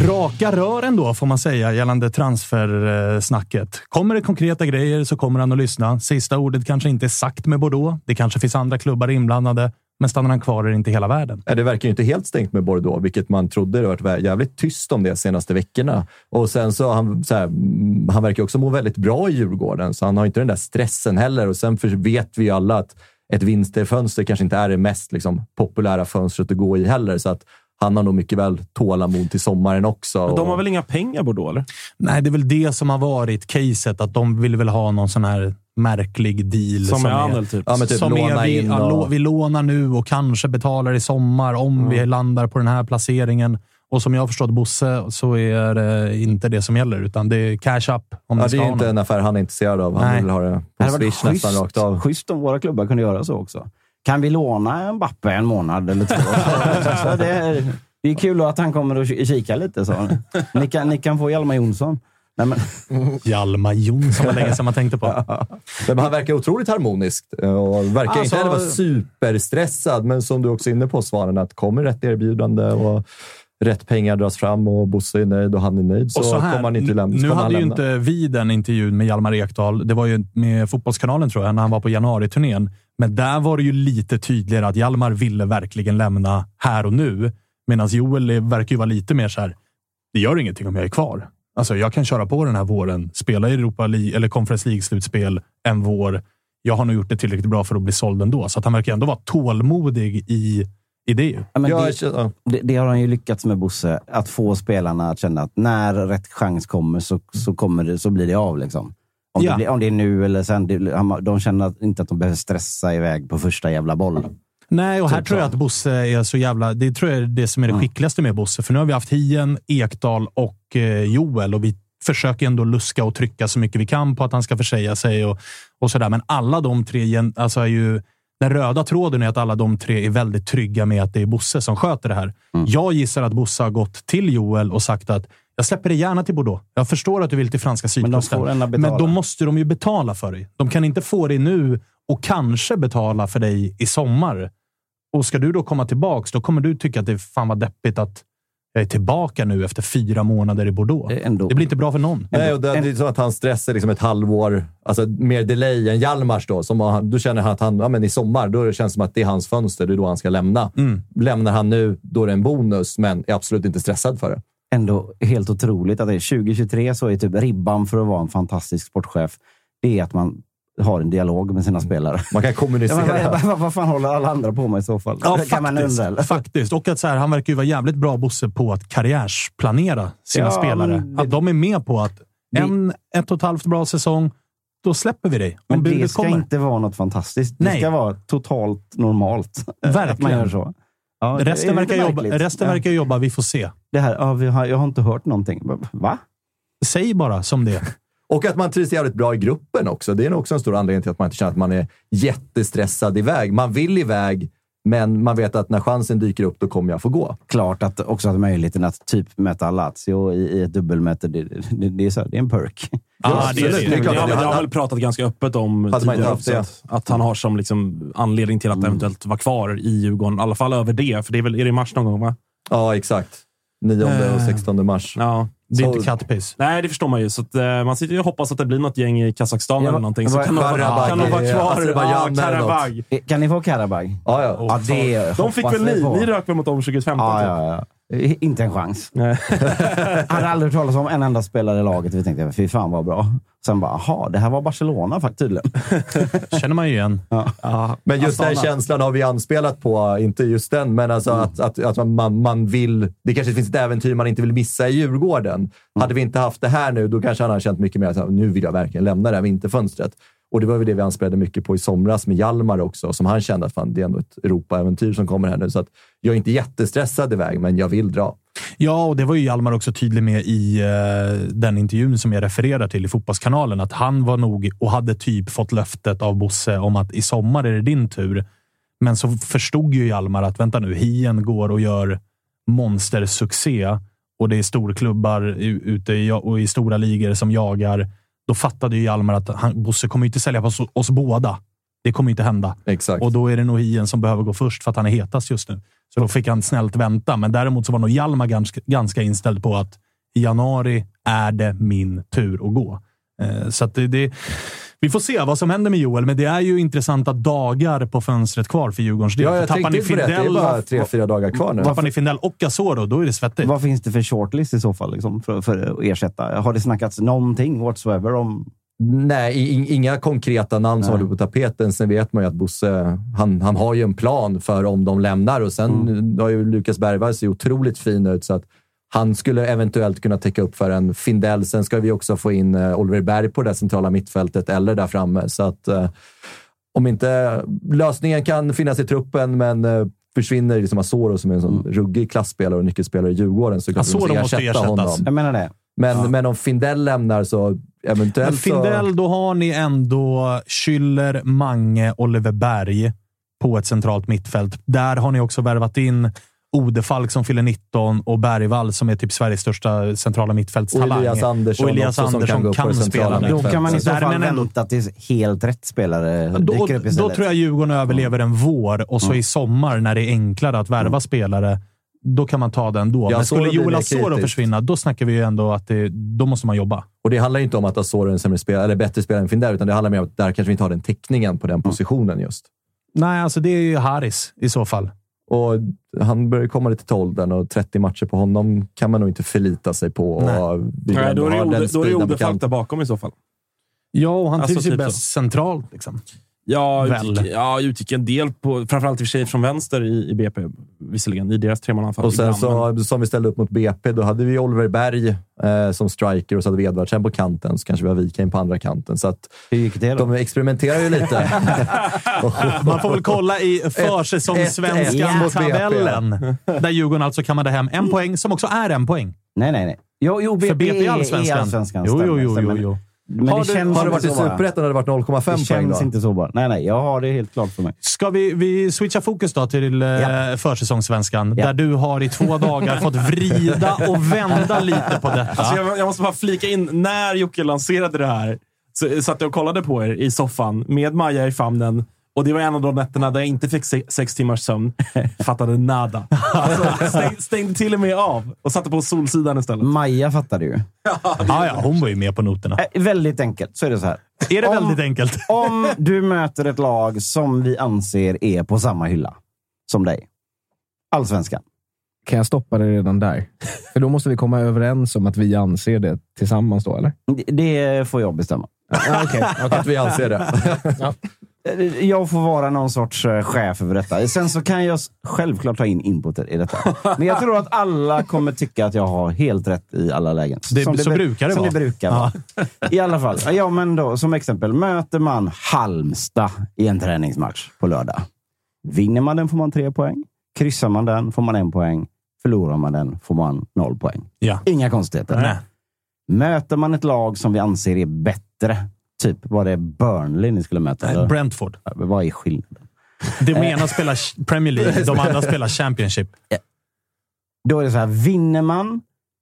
Raka rör ändå, får man säga, gällande transfersnacket. Kommer det konkreta grejer så kommer han att lyssna. Sista ordet kanske inte är sagt med Bordeaux. Det kanske finns andra klubbar inblandade. Men stannar han kvar är det inte hela världen. Ja, Det verkar ju inte helt stängt med Bordeaux, vilket man trodde. Det har varit jävligt tyst om det senaste veckorna. Och sen så, han, så här, mm, han verkar också må väldigt bra i Djurgården, så han har inte den där stressen heller. Och sen vet vi ju alla att ett vinsterfönster kanske inte är det mest liksom, populära fönstret att gå i heller. Så att han har nog mycket väl tålamod till sommaren också. Men de har Och- väl inga pengar Bordeaux, eller? Nej, det är väl det som har varit caset. Att de vill väl ha någon sån här märklig deal. Som med Anel, typ. Ja, typ som är, låna vi, och- vi lånar nu och kanske betalar i sommar om vi landar på den här placeringen. Och som jag har förstått Bosse så är det inte det som gäller, utan det är cash up. Om Ja, det ska är inte en affär han är intresserad av. Han Nej. vill ha det Det på varit Swish nästan schysst, rakt av. schysst om våra klubbar kunde göra så också. Kan vi låna en Bappe en månad eller två? [LAUGHS] så det, är, det är kul att han kommer och ki- kika lite. Så. Ni, kan, ni kan få Hjalmar Jonsson. Nej, men, [LAUGHS] Hjalmar Jonsson var länge sedan man tänkte på. [LAUGHS] Men han verkar otroligt harmonisk och verkar Alltså- inte heller vara superstressad. Men som du också är inne på, Svanen, att kommer rätt erbjudande och rätt pengar dras fram och Bosse är nöjd och han är nöjd så, Och så här, kommer han inte lämna. nu hade ju inte vi den intervjun med Hjalmar Ekdal. Det var ju med Fotbollskanalen tror jag, när han var på januariturnén. Men där var det ju lite tydligare att Hjalmar ville verkligen lämna här och nu. Medan Joel verkar ju vara lite mer så här. Det gör ingenting om jag är kvar. Alltså, jag kan köra på den här våren, spela i Europa League, eller Conference League-slutspel en vår. Jag har nog gjort det tillräckligt bra för att bli såld ändå. Så att han verkar ändå vara tålmodig i, i det. ju. ja, men det, ja. det, det har han ju lyckats med, Bosse. Att få spelarna att känna att när rätt chans kommer så, så, kommer det, så blir det av. Liksom. Om, Ja. det blir, om det är nu eller sen. Det, de känner inte att de behöver stressa iväg på första jävla boll. Nej, och här Typ tror jag så. att Bosse är så jävla... Det tror jag är det som är det skickligaste med Bosse. För nu har vi haft Hien, Ekdal och eh, Joel och vi försöker ändå luska och trycka så mycket vi kan på att han ska försäga sig och, och sådär. Men alla de tre, alltså är ju... Den röda tråden är att alla de tre är väldigt trygga med att det är Bosse som sköter det här. Jag gissar att Bosse har gått till Joel och sagt att jag släpper dig gärna till Bordeaux. Jag förstår att du vill till franska Men sydkusten. betala. Men då måste de ju betala för dig. De kan inte få dig nu och kanske betala för dig i sommar. Och ska du då komma tillbaks, då kommer du tycka att det fan vad deppigt att jag är tillbaka nu efter fyra månader i Bordeaux. Ändå- Det blir inte bra för någon. Nej, och det, det är så att han stressar liksom ett halvår, alltså mer delay än Hjalmars då. Som han, då känner han att han, ja, men i sommar, då känns det som att det är hans fönster. Det är då han ska lämna. Mm. Lämnar han nu, då är det en bonus, men är absolut inte stressad för det. ändå helt otroligt att det är 2023 så är typ ribban för att vara en fantastisk sportchef, det är att man har en dialog med sina spelare. Man kan Ja, kommunicera. men, vad, vad, vad fan håller alla andra på med i så fall? Ja, Det kan man faktiskt. undra. eller? faktiskt. Och att så här, han verkar ju vara jävligt bra, Bosse, på att karriärsplanera sina Ja, spelare. det- Att de är med på att en, ett och ett halvt bra säsong, då släpper vi dig. Men det ska kommer. inte vara något fantastiskt. Det Nej. ska vara totalt normalt. Man Verkligen. så. Ja, Resten, verkar jobba, resten Ja. verkar jobba, vi får se. Det här, ja, vi har, jag har inte hört någonting. Va? Säg bara som det är. Och att man trivs jävligt bra i gruppen också. Det är nog också en stor anledning till att man inte känner att man är jättestressad iväg. Man vill iväg, men man vet att när chansen dyker upp, då kommer jag få gå. Klart att också att möjligheten att typ möta Lazio i, i ett dubbelmöte, det, det, det, är så, det är en perk. Ja, det är det. är klart. Det har Han- väl pratat ganska öppet om tidigare också, att, att han har som liksom anledning till att eventuellt vara kvar i Djurgården. I alla fall över det, för det är väl är det i mars någon gång, va? Ja, exakt. 9 och Eh. 16 mars. Ja. Det är Så- inte kattpiss. Nej, det förstår man ju. Så att, eh, man sitter ju och hoppas att det blir något gäng i Kazakstan Ja, eller någonting. Så kan de, vara- Karabag kan de vara kvar. Azerbaijan Ja, eller något. Karabag. Kan ni få Karabag? Ja, ja. Ja, det De fick väl ni? på. Ni rök väl mot dem 2015? Ja, typ? ja, ja. Eh, Inte en chans. [LAUGHS] Hade aldrig hört talas om en enda spelare i laget. Vi tänkte, fy fan vad bra. Sen bara, aha, det här var Barcelona faktiskt tydligen. [LAUGHS] känner man ju igen. Ja. Men just den Astana. känslan har vi anspelat på, inte just den, men alltså Mm. att, att, att man, man vill... Det kanske finns ett äventyr man inte vill missa i Djurgården. Mm. Hade vi inte haft det här nu, då kanske han hade känt mycket mer att nu vill jag verkligen lämna det här vinterfönstret. Och det var väl det vi anspelade mycket på i somras med Hjalmar också, som han kände att fan, det är ändå ett Europa-äventyr som kommer här nu. Så att jag är inte jättestressad iväg, men jag vill dra. Ja, och det var ju Hjalmar också tydlig med i eh, den intervjun som jag refererar till i Fotbollskanalen. Att han var nog och hade typ fått löftet av Bosse om att i sommar är det din tur. Men så förstod ju Hjalmar att vänta nu, Hien går och gör monstersuccé och det är storklubbar ute i, och i stora ligor som jagar, då fattade ju Hjalmar att han, Bosse kommer inte sälja på oss, oss båda. Det kommer inte hända. Exakt. Och då är det nog Hien som behöver gå först för att han är hetast just nu. Så då fick han snällt vänta. Men däremot så var nog Hjalmar ganska, ganska inställd på att i januari är det min tur att gå. Eh, så att det, det, vi får se vad som händer med Joel, men det är ju intressanta dagar på fönstret kvar för Djurgårdens del. Ja, jag tappar ni på det. Det är Findell- bara tre, fyra dagar kvar nu. Tappar ni Findell och Asoro, då är det svettigt. Vad finns det för shortlist i så fall liksom, för, för att ersätta? Har det snackats någonting whatsoever om... Nej, inga konkreta namn som var på tapeten. Sen vet man ju att Bosse, han, han har ju en plan för om de lämnar och sen Mm. har ju Lukas Bergvall ser otroligt fin ut så att han skulle eventuellt kunna täcka upp för en Findell. Sen ska vi också få in eh, Oliver Berg på det centrala mittfältet eller där framme. Så att eh, om inte lösningen kan finnas i truppen, men eh, försvinner liksom Asoro som är en sån ruggig klassspelare och nyckelspelare i Djurgården så kan vi Asoro måste ersätta ersättas. honom. Jag menar det. Men, men om Findell lämnar så eventuellt Men Findell, så... då har ni ändå Schüller, Mange, Oliver Berg på ett centralt mittfält. Där har ni också värvat in Odefalk som fyller 19 och Bergvall som är typ Sveriges största centrala mittfältstalang. Och Elias Andersson Och Elias också som kan Andersson det centrala spela. Då kan man i så fall men ändå- vänta tills helt rätt spelare Då, dyker upp då istället. tror jag Djurgården överlever en vår och så Mm. i sommar när det är enklare att värva spelare, då kan man ta den då. Ja, Men skulle Joel Asoro försvinna, då snackar vi ju ändå att det, då måste man jobba. Och det handlar inte om att Asoro är en sämre spelare, eller bättre spelare än Findell, utan det handlar mer om att där kanske vi inte har den täckningen på den positionen just. Nej, alltså det är ju Haris i så fall. Och han börjar komma lite till åldern och 30 matcher på honom kan man nog inte förlita sig på. Nej, ändå då är det Ode- då är det bakom i så fall. Ja, och han Alltså, trivs ju typ bäst centralt. Liksom. Ja, Väl. utgick, ja, utgick en del på, framförallt i och för sig från vänster i, i BP, visserligen, i deras tremananfall. Och sen så, som vi ställde upp mot BP, då hade vi Oliver Berg eh, som striker och så hade vi Edvardsen på kanten. Så kanske vi har Wikheim på andra kanten. Så att Hur gick det då? de experimenterar ju lite. [LAUGHS] Man får väl kolla i försäsongssvenskan-tabellen. Där Djurgården alltså kammade hem en poäng, som också är en poäng. Nej, nej, nej. Jo, jo, BP, För BP är- Allsvenskan. är allsvenskan. Jo, jo, jo, jo, jo. Men har det det, känns har det varit i. Superettan hade det varit 0,5 Det poäng känns då? inte så bara. Nej, nej. Jag har det helt klart för mig. Ska vi, vi switcha fokus då till eh, Ja. försäsongssvenskan, Ja. där du har i två dagar fått [LAUGHS] vrida och vända lite på detta. Alltså jag, jag måste bara flika in, när Jocke lanserade det här så satt jag och kollade på er i soffan med Maja i famnen. Och det var en av de nätterna där jag inte fick se, sex timmars sömn. [LAUGHS] Fattade nada. Alltså, stäng, stängde till och med av och satte på Solsidan istället. Maja fattade ju. [LAUGHS] ja, ja, hon var ju med på noterna. Eh, väldigt enkelt. Så är det så här. Är det Om- väldigt enkelt? [LAUGHS] Om du möter ett lag som vi anser är på samma hylla som dig. Allsvenskan. Kan jag stoppa det redan där? För då måste vi komma överens om att vi anser det tillsammans då, eller? Det- Det får jag bestämma. Ja, okej. Att vi anser det. Eh, Jag får vara någon sorts eh, chef över detta. Sen så kan jag självklart ta in inputet i detta. Men jag tror att alla kommer tycka att jag har helt rätt i alla lägen. Det- Som så be- brukar det som vara. det brukar vara. I alla fall. Ja, men då, som exempel, möter man Halmstad i en träningsmatch på lördag. Vinner man den får man tre poäng. Kryssar man den får man en poäng. Förlorar man den får man noll poäng. Ja. Inga konstigheter. Nej. Möter man ett lag som vi anser är bättre, typ var det Burnley ni skulle möta? eller? Brentford. Vad är skillnaden? De ena spelar Premier League, de andra [LAUGHS] spelar Championship. Då är det så här, vinner man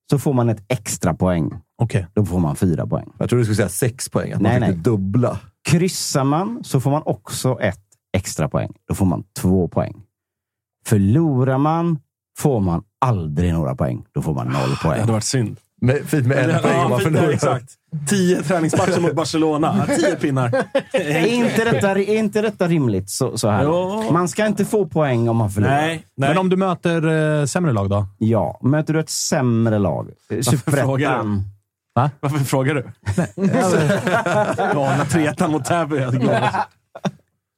så får man ett extra poäng. Okej. Då får man fyra poäng. Jag tror du skulle säga sex poäng, att Nej, man nej. fick det dubbla. Kryssar man så får man också ett extra poäng. Då får man två poäng. Förlorar man får man aldrig några poäng. Då får man noll Det poäng. hade varit synd. Med, fint med en poäng om man förlorar. exakt. Tio träningsmatcher mot Barcelona. [LAUGHS] Tio pinnar. Är inte detta, är inte detta rimligt så, så här? Jo. Man ska inte få poäng om man förlorar. Nej, nej. Men om du möter eh, sämre lag då? Ja, möter du ett sämre lag? frågar Superettan. Varför frågar du? Galna [LAUGHS] treettan mot Täby.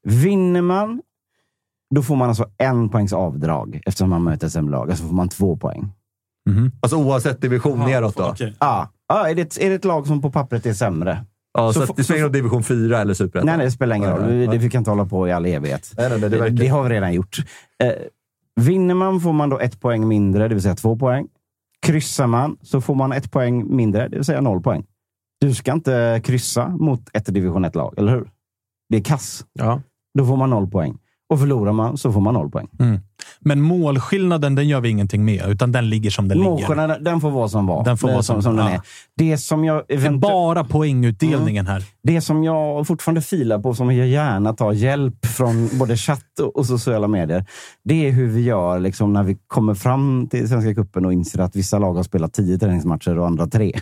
Vinner man, då får man alltså en poängs avdrag eftersom man möter ett sämre lag. Alltså får man två poäng. Alltså oavsett division neråt då? Okej. Ja, ja är, det ett, är det ett lag som på pappret är sämre? Ja, så, Så att få- det spelar ingen roll division 4 eller superettan? Nej, nej, det spelar ingen roll. Vi, det, vi kan inte hålla på i all evighet. Nej, nej, nej, det verkar- det har vi redan gjort. Eh, vinner man får man då ett poäng mindre, det vill säga två poäng. Kryssar man så får man ett poäng mindre, det vill säga noll poäng. Du ska inte kryssa mot ett division 1-lag, eller hur? Det är kass. Ja. Då får man noll poäng. Och förlorar man så får man noll poäng. Men målskillnaden, den gör vi ingenting med, utan den ligger som den ligger. Målskillnaden, den får vara som var. Den får vara som, som- som den ja. är. Det som jag eventu- bara poängutdelningen här. Det som jag fortfarande filar på, som jag gärna tar hjälp från både chatt och, sociala medier, det är hur vi gör liksom, när vi kommer fram till Svenska cupen och inser att vissa lag har spelat tio träningsmatcher och andra tre.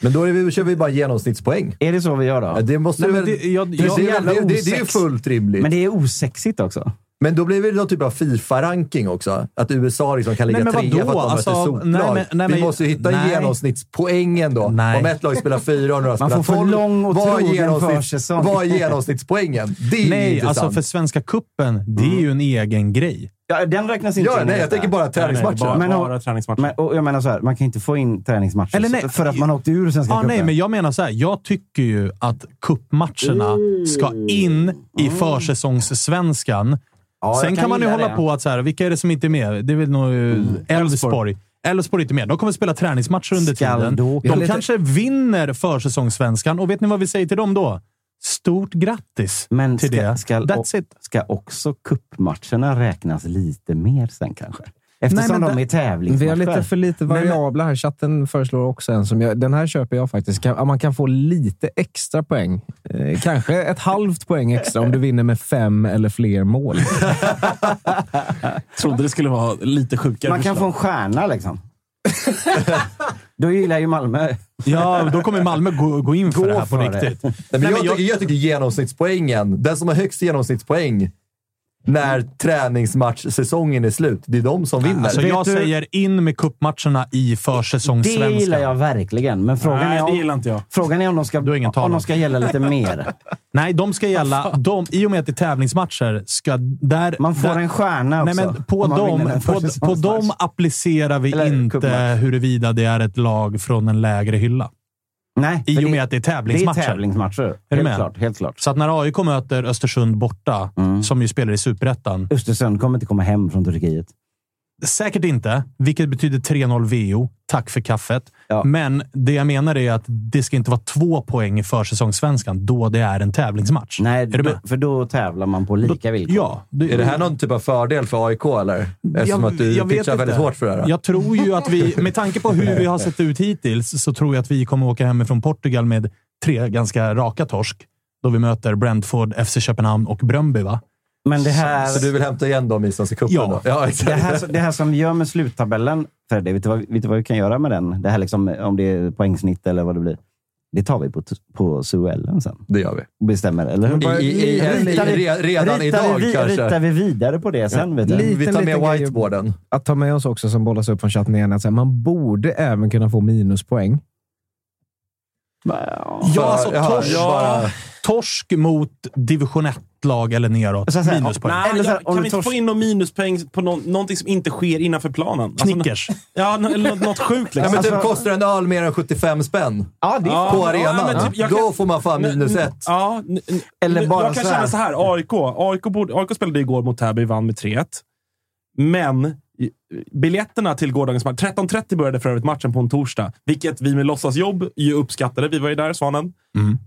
Men då är vi, kör vi bara genomsnittspoäng. Är det så vi gör då? Det måste Nej, väl... men det- jag- det, jag- det, är det, det, är fullt rimligt. Men det är osexigt också. Men då blir det någon typ av Fifa-ranking också? Att USA liksom kan ligga Nej, trea för att de möter Alltså, soplag. nej, men- nej, Vi men- måste ju hitta nej. genomsnittspoäng ändå. Nej. Om ett lag spelar fyra och några Man spelar får för tolv. lång och vad är trogen genomsnitts- försäsong. Vad är genomsnittspoängen? Det är Nej, alltså för Svenska Kuppen det är ju en egen grej. Ja, den räknas inte Ja, in nej, jag tänker bara träningsmatcher. bara, Men- bara träningsmatcher. Men, och jag menar så här, man kan inte få in träningsmatcher Eller nej. för att man åkte ur Svenska Ja, cupen. nej, men jag menar så här. Jag tycker ju att kuppmatcherna ska in i försäsongssvenskan. Ja, Sen kan, man ju hålla det. på att så här, vilka är det som inte är med? Det är väl nog mm. Elfsborg. Elfsborg är inte med. De kommer spela träningsmatcher under tiden. då- De lite- kanske vinner försäsongssvenskan. Och vet ni vad vi säger till dem då? Stort grattis Men till ska, det. ska, That's it. ska också kuppmatcherna räknas lite mer sen kanske? Eftersom men de är tävlingsmatcher. Vi har lite för lite variabler här. Chatten föreslår också en som jag, den här köper jag faktiskt. Kan, man kan få lite extra poäng. Eh, kanske ett halvt poäng extra om du vinner med fem eller fler mål. [LAUGHS] trodde det skulle vara lite sjukare Man kan få en stjärna liksom. [LAUGHS] Då gillar ju Malmö. Ja, då kommer Malmö gå, gå in för Gå det här på riktigt. Nej, men Nej, jag, men jag- tycker, jag tycker genomsnittspoängen, den som har högst genomsnittspoäng när träningsmatchsäsongen är slut, det är de som vinner. Alltså, jag du- säger in med kuppmatcherna i Det försäsongssvenskan. gillar jag verkligen, men frågan, Nej, är, det om, gillar inte jag. frågan är om de ska, Du har ingen om de ska gälla lite mer. [LAUGHS] Nej, de ska gälla... De, I och med att det är tävlingsmatcher ska... Där, Man får där, en stjärna också. Nej, men på, dem, på, på dem applicerar vi Eller inte huruvida det är ett lag från en lägre hylla. Nej, I och med att det är tävlingsmatcher. Det är tävlingsmatcher. du Helt med? klart, helt klart. Så att när AIK möter Östersund borta, Mm. som ju spelar i Superettan, Östersund kommer inte komma hem från Turkiet. Säkert inte, vilket betyder 3-0 VO. Tack för kaffet. Ja. Men det jag menar är att det ska inte vara två poäng i försäsongssvenskan då det är en tävlingsmatch. Nej, då, för då tävlar man på lika villkor. Ja. Är det här någon typ av fördel för AIK, eller? Eftersom att du pitchar väldigt hårt för det här. Jag tror ju att vi, [LAUGHS] med tanke på hur vi har sett ut hittills, så tror jag att vi kommer åka hem från Portugal med tre ganska raka torsk. Då vi möter Brentford, FC Köpenhamn och Bröndby, va? Men det här, Så du vill hämta igen dem i Svenska cupen Ja. Ja, det, här, det här som vi gör med sluttabellen, Fredde, vet du, vad, vet du vad vi kan göra med den? Det här liksom, om det är poängsnitt eller vad det blir. Det tar vi på, på SUL sen. Det gör vi. Bestämmer, eller hur? I, i, i, Ritar vi- re- redan ritar idag vi, kanske. Ritar vi vidare på det sen? Vet du? Liten, vi tar med whiteboarden. Att ta med oss också, som bollas upp från chatten igen, att här, man borde även kunna få minuspoäng. Ja, alltså torsk, bara- torsk mot division 1-lag eller neråt. Så säga, Minuspoäng. Nej, Eller så här, jag, kan vi inte få in någon minuspoäng på nå- någonting som inte sker innanför planen? Alltså, Knickers. ja, eller något, sjukt Ja, liksom. men typ Alltså- kostar en öl mer än 75 spänn Ja, det är Ja, på ja, arenan, men typ, jag då får man fan minus ett. Ja, Eller bara jag kan så här. känna så här. AIK, AIK, borde, AIK spelade igår mot Täby, vann med 3-1. Men biljetterna till gårdagens match... 13.30 började för övrigt matchen på en torsdag, vilket vi med låtsasjobb ju uppskattade. Vi var ju där, Svanen.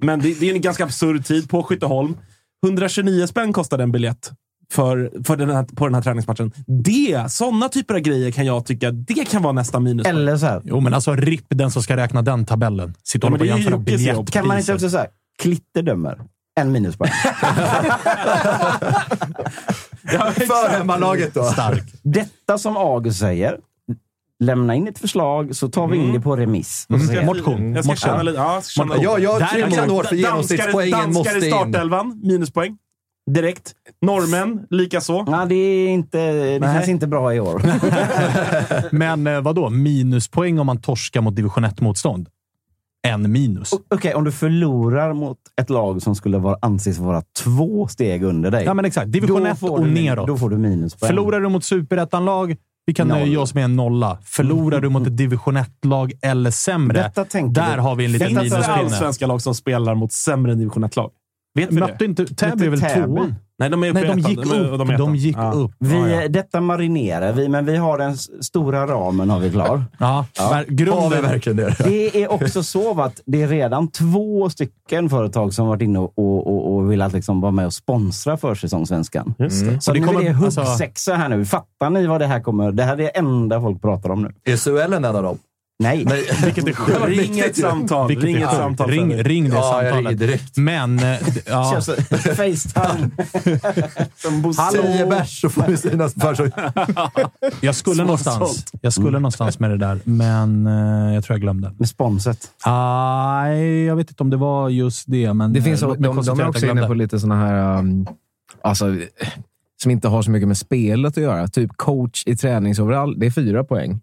Men det, det är en ganska absurd tid på Skytteholm. 129 spänn kostade en biljett för, för den här, på den här träningsmatchen. Det, sådana typer av grejer kan jag tycka, det kan vara nästan minus. Eller så här, Jo, men alltså RIP den som ska räkna den tabellen. Sitter Ja, och jämföra biljettpriser. kan man inte också säga Klitte dömer. En minuspoäng. [LAUGHS] För hemmalaget då. Stark. Detta som August säger. Lämna in ett förslag så tar vi in det på remiss. Jag- Motion. Jag ska Motion. känna lite. Ja, jag ska känna Ja, jag har tre man- år för genomsnittspoängen danskar måste i in. startelvan, minuspoäng. Direkt. Norrmän, likaså. Ja, det är inte, det känns inte bra i år. [LAUGHS] Men eh, vadå? Minuspoäng om man torskar mot division 1-motstånd? En minus. Okej, om du förlorar mot ett lag som skulle vara, anses vara två steg under dig. Ja, men exakt. Division då 1 får och du, neråt. Då får du minuspoäng. Förlorar du mot superettan-lag, vi kan Noll. nöja oss med en nolla. Förlorar du mot ett division 1-lag eller sämre, Detta där du- har vi en liten Detta Finns det minuspinne. allsvenska lag som spelar mot sämre division 1-lag? Vet vi det? Mötte inte... Täby är väl tvåan? Nej, de är uppe Nej, de gick upp. de ettan. De gick Ja. upp. Vi, Ja, ja. Detta marinerar vi, men vi har den stora ramen har vi klar. Ja, Har vi grunden. verkligen det? [LAUGHS] Det är också så att det är redan två stycken företag som varit inne och, och, och velat liksom vara med och sponsra försäsongssvenskan. Just det. Så Och det nu kommer- är det alltså- huggsexa här nu. Fattar ni vad det här kommer... Det här är det enda folk pratar om nu. Är SHL en av dem? Nej. [LAUGHS] Vilket är sjukt. Ring ett samtal. Vilket Ring är ett samtal. Ring, ring det Ja, jag ringer samtalet. direkt. Men, eh, [LAUGHS] ja, Facetime. [LAUGHS] som Bosse. Tio bärs så får vi sina försök. jag skulle någonstans, jag skulle någonstans med det där, men eh, jag tror jag glömde. Med sponset. Nej, jag vet inte om det var just det, men Det finns, eh, de, de, konstatera är också inne på lite såna här... Um, alltså, som inte har så mycket med spelet att göra. Typ coach i träningsoverall. Det är fyra poäng.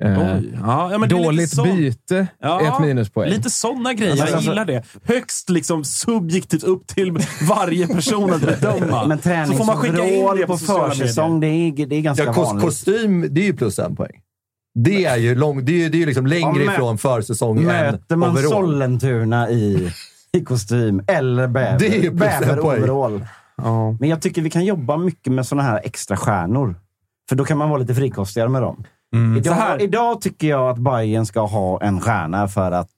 Eh, Oj. Ja, ja, dåligt så. byte Ja, är ett minuspoäng. Lite sådana grejer. Alltså, Jag alltså- gillar det. Högst liksom subjektivt upp till varje person att bedöma. Men så får man skicka in det på, på försäsong, det är, det är ganska Ja, kos- vanligt. kostym, det är ju plus en poäng. Det är ju, lång, det är, det är ju liksom längre Ja, ifrån försäsong än Möter man overall. Sollentuna i, i kostym eller bäver, Det är ju plus en bäver. Men jag tycker vi kan jobba mycket med såna här extra stjärnor. För då kan man vara lite frikostigare med dem. Så Idag, här. idag tycker jag att Bayern ska ha en stjärna för att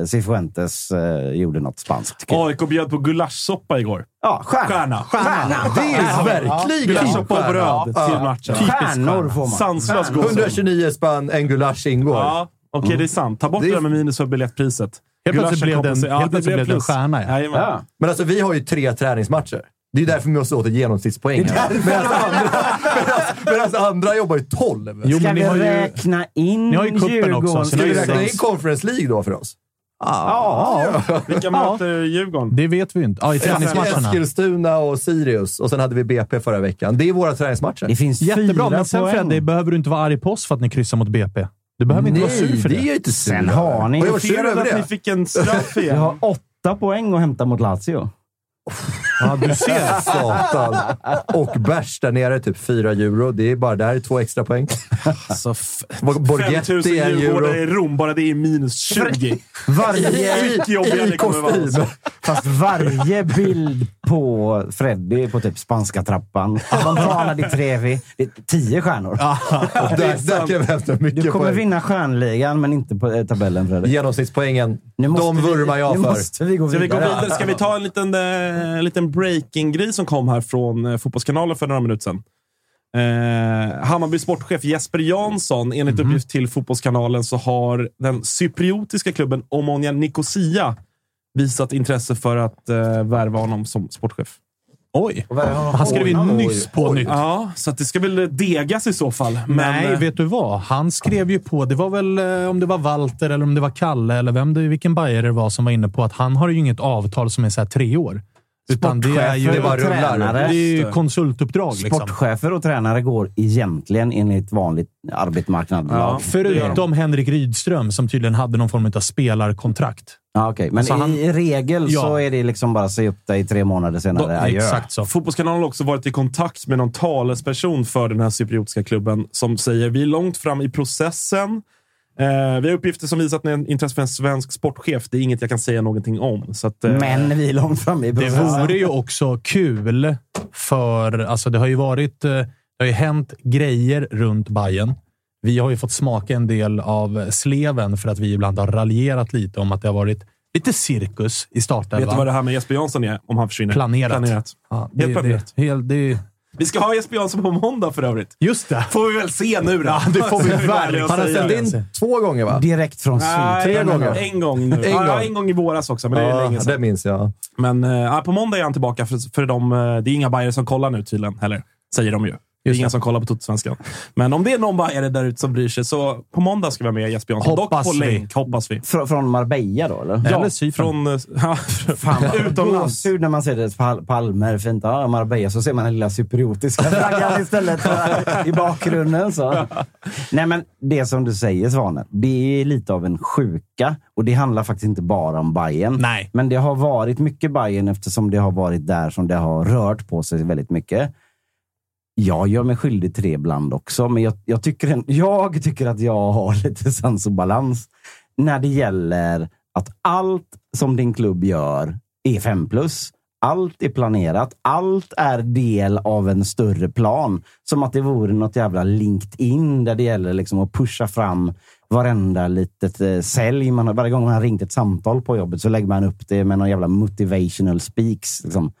uh, Cifuentes eh, gjorde något spanskt. AIK bjöd på gulaschsoppa igår. Ja, stjärna. Stjärna. Det är verkligen Gulaschsoppa och stjärna. bröd Ja. till matchen. Stjärnor får man. Sanslös gåshud. 129 spänn, en gulasch ingår. Ja, okej det är sant. Ta bort Det det, är- där med minus för biljettpriset. Helt plötsligt blev det en- det stjärna. Ja. Men alltså, vi har ju tre träningsmatcher. Det är därför vi måste åt ett genomsnittspoäng. Medan andra, andra jobbar ju 12. Jo, Ska vi har ju- räkna in Ni har ju kuppen Djurgården? också, så Ska vi räkna in. Conference League då för oss? Ja. Vilka möter Djurgården? Det vet vi inte. Ja, i träningsmatcherna. Eskilstuna och Sirius. Och sen hade vi BP förra veckan. Det är våra träningsmatcher. Det finns Jättebra, men sen. Fredde, behöver du inte vara arg på oss för att ni kryssar mot BP. Du behöver inte vara sur för det det. är jag inte sur Sen har ni- Har jag varit sur över att ni det? fick en straff [LAUGHS] Vi igen? har åtta poäng att hämta mot Lazio. Ja, du ser. [LAUGHS] Satan. Och bärs där nere, typ 4 euro. Det är bara där två extra poäng. Alltså, Borghetti 5000 är en djurgårdare i euro. Rom, bara det är minus 20. Varje, I vara. kostym. fast varje bild på Freddy på typ spanska trappan, Fontana di Trevi, det är tio stjärnor. Där, där kan vi hämta Du mycket kommer poäng. vinna stjärnligan, men inte på eh, tabellen Fredrik. Genomsnittspoängen, Nu de vurmar jag nu för. måste vi gå Ska vi gå vidare. vidare? Ska vi ta en liten, eh, liten breaking-grej som kom här från eh, Fotbollskanalen för några minuter sedan? Eh, Hammarby sportchef Jesper Jansson, enligt Mhm. uppgift till Fotbollskanalen så har den cypriotiska klubben Omonia Nicosia visat intresse för att eh, värva honom som sportchef. Oj! Han skrev ju nyss på nytt. Ja, så att det ska väl degas i så fall. Men, Nej, eh, vet du vad? Han skrev ju på, det var väl eh, om det var Walter eller om det var Kalle eller vem det, vilken bajare det var som var inne på att han har ju inget avtal som är så här tre år. Utan det är ju, Sportchefer det bara tränare. det är ju konsultuppdrag. Liksom. Sportchefer och tränare går egentligen enligt vanligt arbetsmarknadslag. Ja. Förutom Henrik Rydström som tydligen hade någon form av spelarkontrakt. Ja, okej. Men Så han- i regel Ja. så är det liksom bara säga upp dig tre månader senare. Då, exakt så. Fotbollskanalen har också varit i kontakt med någon talesperson för den här cypriotiska klubben som säger vi är långt fram i processen. Eh, vi har uppgifter som visar att ni har intresse för en svensk sportchef. Det är inget jag kan säga någonting om. Så att, eh, Men vi är långt fram i Det processen. vore ju också kul för... Alltså det har ju varit... eh, Det har ju hänt grejer runt Bayern. Vi har ju fått smaka en del av sleven för att vi ibland har raljerat lite om att det har varit lite cirkus i vet startelvan. du vad det här med Jesper Jansson är om han försvinner? Planerat. Ja, det, Helt planerat. Det, helt, det, Vi ska ha Jesper Jansson på måndag för övrigt. just det! Får vi väl se nu då. Ja, det får vi [LAUGHS] verkligen Han har ställt in två gånger va? Direkt från Nej, syd. Tre gånger. En gång nu. [LAUGHS] En ja, gång. en gång i våras också, men det är Ja, länge det sedan. minns jag. Men eh, på måndag är han tillbaka, för, för de, eh, det är inga bajare som kollar nu tydligen heller. Säger de ju. Det är det. som kollar på Totosvenskan. Men om det är någon bajare där ute som bryr sig, så på måndag ska vi ha med Jesper Jansson. Hoppas Dock på vi. länk, hoppas vi. Fr- från Marbella då, eller? Eller Cypern. Från... eh, [LAUGHS] Ja, Fan, utomlands. gåshud när man ser det pal palmer, fint. Ja, Marbella, så ser man den lilla cypriotiska flaggan istället för, i bakgrunden. Så. [LAUGHS] Nej, men det som du säger, Svanen, det är lite av en sjuka. Och det handlar faktiskt inte bara om Bayern. Nej. Men det har varit mycket Bayern eftersom det har varit där som det har rört på sig väldigt mycket. Jag gör mig skyldig till det ibland också, men jag, jag, tycker, en, jag tycker att jag har [LAUGHS] lite sans och balans när det gäller att allt som din klubb gör är 5 plus. Allt är planerat. Allt är del av en större plan. Som att det vore något jävla LinkedIn där det gäller liksom att pusha fram varenda litet eh, sälj. Man, har- varje gång man har ringt ett samtal på jobbet så lägger man upp det med någon jävla motivational speaks. Liksom.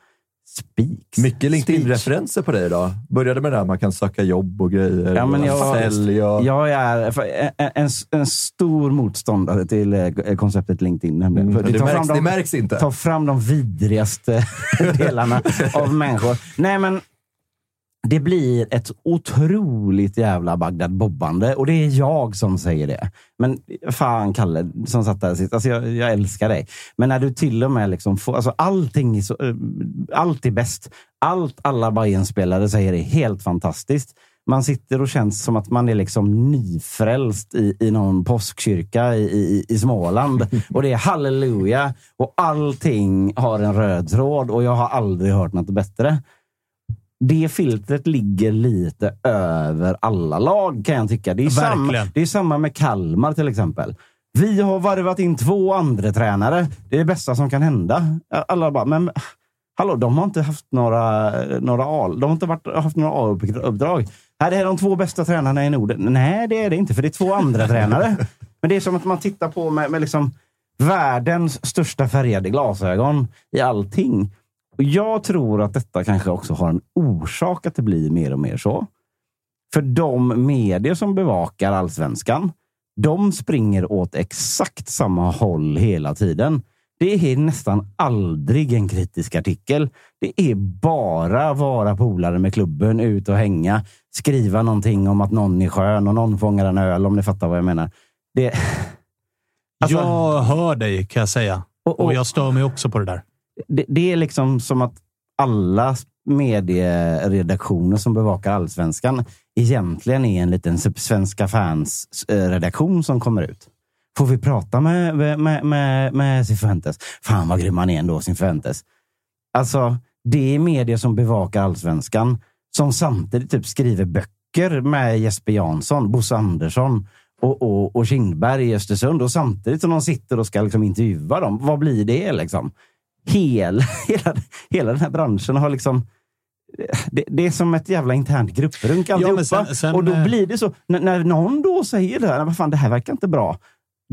Speaks? Mycket LinkedIn-referenser på dig idag. Började med det här man kan söka jobb och grejer. Ja, men och jag, sälj och... jag är en, en, en stor motståndare till eh, konceptet LinkedIn. nämligen. Mm, För det tar märks- fram de- det märks inte. tar fram de vidrigaste [LAUGHS] delarna av människor. Nej, men det blir ett otroligt jävla Bagdad-bobbande och det är jag som säger det. Men fan Kalle som satt där sist, alltså jag, jag älskar dig. Men när du till och med liksom får, alltså allting är så, eh, allt är bäst. Allt alla Bayern-spelare säger är helt fantastiskt. Man sitter och känns som att man är liksom nyfrälst i, i någon påskkyrka i, i, i Småland. Och det är halleluja och allting har en röd tråd och jag har aldrig hört något bättre det filtret ligger lite över alla lag kan jag tycka. Det är, samma, det är samma med Kalmar till exempel. Vi har varvat in två andra tränare. Det är det bästa som kan hända. Alla bara, men hallå, de har inte haft några, några A, de har inte varit, haft några A-uppdrag. Det är de två bästa tränarna i Norden. Nej, det är det inte, för det är två andra tränare. [LAUGHS] Men det är som att man tittar på med, med liksom världens största färgade glasögon i allting. Och jag tror att detta kanske också har en orsak att det blir mer och mer så. För de medier som bevakar allsvenskan, de springer åt exakt samma håll hela tiden. Det är nästan aldrig en kritisk artikel. Det är bara vara polare med klubben, ut och hänga, skriva någonting om att någon är skön och någon fångar en öl, om ni fattar vad jag menar. Det... [LAUGHS] Alltså- jag hör dig, kan jag säga. Och- Och, och- jag stör mig också på det där det, det är liksom som att alla medieredaktioner som bevakar allsvenskan egentligen är en liten Svenska fans-redaktion eh, som kommer ut. Får vi prata med, med, med, med Cifuentes? Fan vad grym han är ändå, Cifuentes. Alltså, det är medier som bevakar allsvenskan som samtidigt typ skriver böcker med Jesper Jansson, Bosse Andersson och, och, och Kindberg i Östersund. Och samtidigt som de sitter och ska liksom intervjua dem. Vad blir det liksom? Hela, [LAUGHS] hela, hela den här branschen har liksom det, det är som ett jävla internt grupprunk alltihopa. sen- sen, och då eh, blir det så. När, när någon då säger det här, vad fan det här verkar inte bra.